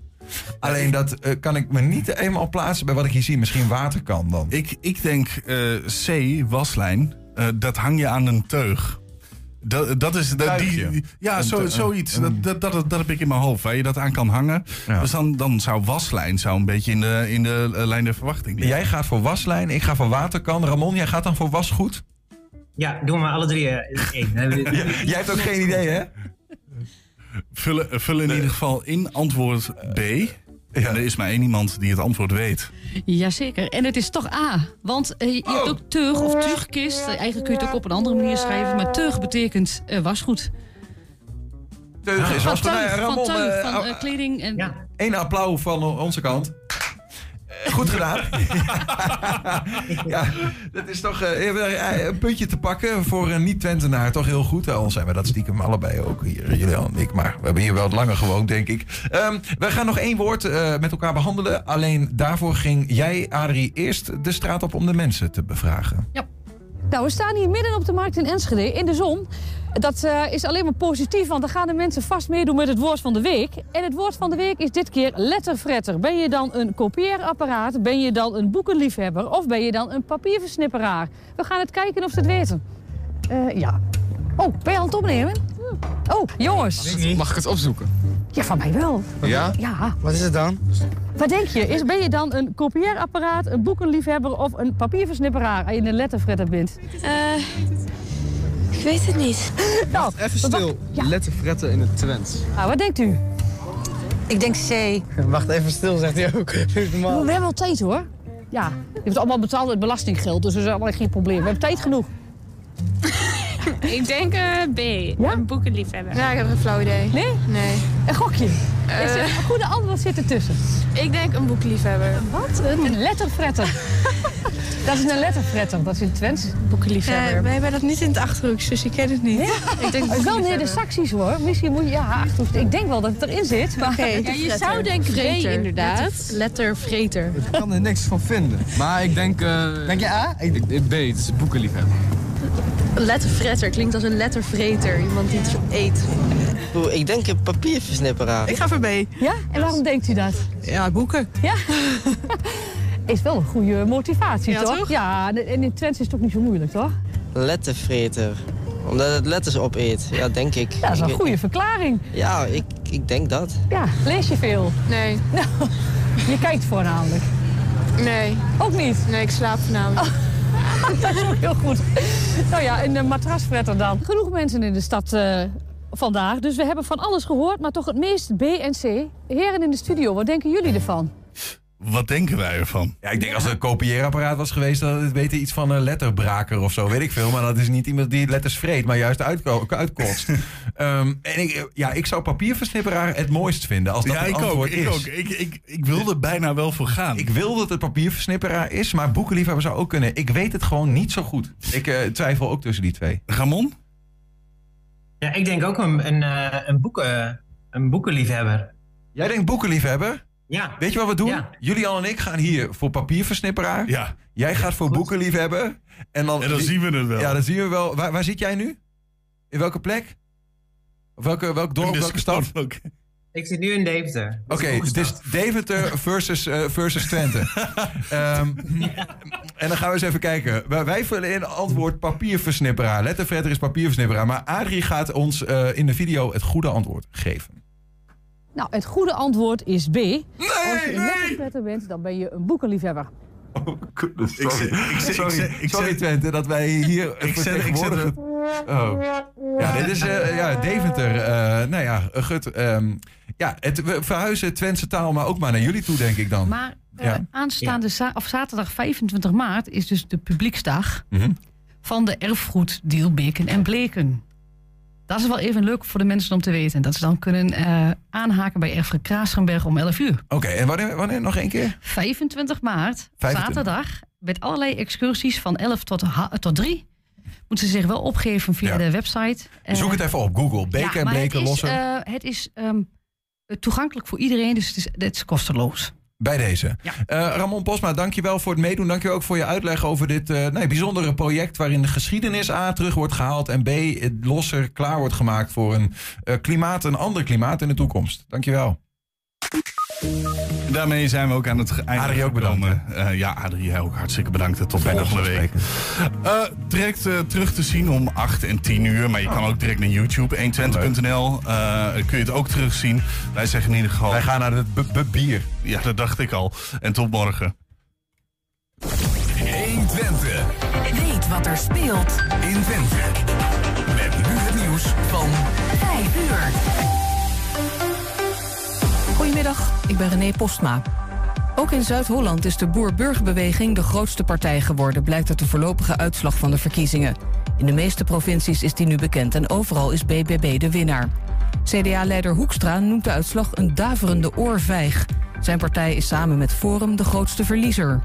Alleen dat eh, kan ik me niet eenmaal plaatsen bij wat ik hier zie. Misschien waterkan dan. Ik, ik denk eh, C, waslijn. Eh, dat hang je aan een teug. Dat, dat is dat, die, ja, Een zo, zoiets. een- dat, dat, dat, dat heb ik in mijn hoofd. Waar je dat aan kan hangen. Ja. Dus dan, dan zou waslijn zou een beetje in de, in de lijn der verwachting liggen. Jij gaat voor waslijn, ik ga voor waterkan. Ramon, jij gaat dan voor wasgoed? Ja, doen we maar alle drie één. Jij hebt ook geen idee, hè? Vullen, vullen in ieder geval in antwoord B. En er is maar één iemand die het antwoord weet. Jazeker. En het is toch A. Want eh, je hebt ook teug of tuugkist. Eh, Eigenlijk kun je het ook op een andere manier schrijven. Maar teug betekent eh, wasgoed. Teug is Van wasgoed. Nou ja, tuig, van, Ramon, tuig, eh, van eh, kleding. En, Eén applaus van onze kant. Eh, Goed gedaan. ja, dat is toch eh, eh, een puntje te pakken voor een niet-Twentenaar. Toch heel goed. Al zijn we dat stiekem allebei ook hier, Julian en ik. Maar we hebben hier wel wat langer gewoond, denk ik. Ehm, we gaan nog één woord eh, met elkaar behandelen. Alleen daarvoor ging jij, Adrie, eerst de straat op om de mensen te bevragen. Nou, we staan hier midden op de markt in Enschede, in de zon. Dat eh, is alleen maar positief, want dan gaan de mensen vast meedoen met het woord van de week. En het woord van de week is dit keer letterfretter. Ben je dan een kopieerapparaat, ben je dan een boekenliefhebber... of ben je dan een papierversnipperaar? We gaan het kijken of ze het weten. Eh, ja. Oh, ben je aan het opnemen? Oh, jongens. Mag ik het opzoeken? Ja, van mij wel. Ja? Ja. Wat is het dan? Wat denk je? Is, ben je dan een kopieerapparaat, een boekenliefhebber... of een papierversnipperaar als je een letterfretter bent? Eh, ik weet het niet. Nou, Even stil. Letterfretten in het Twents. Nou, wat denkt u? Ik denk C. Wacht even stil, zegt hij ook. We hebben wel tijd hoor. Ja, je hebt allemaal betaald uit belastinggeld, dus dat is allemaal geen probleem. We hebben tijd genoeg. Ik denk eh, B. Een boekenliefhebber. Ja, ik heb geen flauw idee. Nee? Nee. Een gokje. Eh. Is er een goede antwoord zit ertussen. Ik denk een boekenliefhebber. Wat? Een letterfretter. dat is een letterfretter, dat is in het Twents. Boekenliefhebber. wij hebben dat niet in het Achterhoeks, dus ik ken het niet. Ik denk wel meer de Saxies hoor. Misschien moet je, ja, Achterhoeks. ik denk wel dat het erin zit. Maar... Ja, je zou denken B inderdaad. Lettervreter. Ik kan er niks van vinden. Maar ik denk... denk je A? Ik, ik, B, het is boekenliefhebber. Lettervreter klinkt als een lettervreter. Iemand die het eet. Ik denk een papierversnipperaar. Ik ga voor B. Ja? En waarom denkt u dat? Ja, boeken. Ja? is wel een goede motivatie, Ja, toch? toch? Ja, en in het Twents is het toch niet zo moeilijk, toch? Lettervreter. Omdat het letters opeet. Ja, denk ik. Ja, dat is een goede verklaring. Ja, ik, ik denk dat. Ja, lees je veel? Nee. Nou, je kijkt voornamelijk. Nee. Ook niet? Nee, ik slaap vanavond. dat is heel goed. Nou ja, een eh, matrasfretter dan. Genoeg mensen in de stad eh, vandaag. Dus we hebben van alles gehoord, maar toch het meest B en C. Heren in de studio, wat denken jullie ervan? Wat denken wij ervan? Ja, ik denk als het een kopieerapparaat was geweest, dan het weten iets van een letterbraker of zo, weet ik veel. Maar dat is niet iemand die letters vreet, maar juist uitko- uitkotst. Ehm, en ik, ja, ik zou papierversnipperaar het mooist vinden als dat ja, het ik ook. antwoord Ik, is. ook. Ik, ik, ik wil er bijna wel voor gaan. Ik wil dat het papierversnipperaar is, maar boekenliefhebber zou ook kunnen. Ik weet het gewoon niet zo goed. Ik eh, twijfel ook tussen die twee. Ramon? Ja, ik denk ook een, een, eh, een, boeken, een boekenliefhebber. Jij denkt boekenliefhebber? Ja. Weet je wat we doen? Ja. Julian en ik gaan hier voor papierversnipperaar. Ja. Jij gaat voor boekenliefhebber. En dan, En dan zien we het wel. Ja, dan zien we wel. Waar, waar zit jij nu? In welke plek? Of welke, welk dorp, In de welke stad? Oké, Ik zit nu in Deventer. het is Deventer versus, eh, versus Twente. Ehm, En dan gaan we eens even kijken. Wij, vullen in antwoord papierversnipperaar. Letterfretter is papierversnipperaar. Maar Adrie gaat ons eh, in de video het goede antwoord geven. Nou, het goede antwoord is B. Als je een bent, dan ben je een boekenliefhebber. Sorry, ik zeg- sorry, ik zeg- ik sorry zeg- Twente, dat wij hier Ik vertegenwoordigen. Oh. Ja, dit is eh, ja, Deventer. eh, nou ja, gut. ehm, ja, het, we verhuizen Twentse taal maar ook maar naar jullie toe, denk ik dan. Maar eh, Ja. aanstaande za- of zaterdag 25 maart is dus de publieksdag Mhm. van de erfgoeddeal Beken en Bleken. Dat is wel even leuk voor de mensen om te weten. Dat ze dan kunnen eh, aanhaken bij Erfgoed Kraasgenberg om 11 uur. Oké, en wanneer, wanneer nog één keer? 25 maart, 25. zaterdag, met allerlei excursies van 11 tot, tot 3. Moeten ze zich wel opgeven via Ja. de website. Eh, Zoek het even op, Google. Beken ja, en bleken het is, lossen. eh, het is ehm, toegankelijk voor iedereen, dus het is, het is kosteloos. Bij deze. Eh, Ramon Posma, dankjewel voor het meedoen. Dankjewel ook voor je uitleg over dit eh, nee, bijzondere project... waarin de geschiedenis A terug wordt gehaald... en B losser klaar wordt gemaakt voor een eh, klimaat, een ander klimaat in de toekomst. Dankjewel. Daarmee zijn we ook aan het einde Adrie ook bedankt, gekomen. Eh, ja, Adrie, jij ook hartstikke bedankt. Tot Bijna volgende week. Eh, direct eh, terug te zien om 8 en 10 uur. Maar je kan ook direct naar YouTube, 120.nl. Eh, kun je het ook terugzien. Wij zeggen in ieder geval... Wij gaan naar het bier. Ja, dat dacht ik al. En tot morgen. 120. Weet wat er speelt in Twente. Met nu het nieuws van 5 uur. Ik ben René Postma. Ook in Zuid-Holland is de Boer-Burgerbeweging de grootste partij geworden, blijkt uit de voorlopige uitslag van de verkiezingen. In de meeste provincies is die nu bekend en overal is BBB de winnaar. CDA-leider Hoekstra noemt de uitslag een daverende oorvijg. Zijn partij is samen met Forum de grootste verliezer.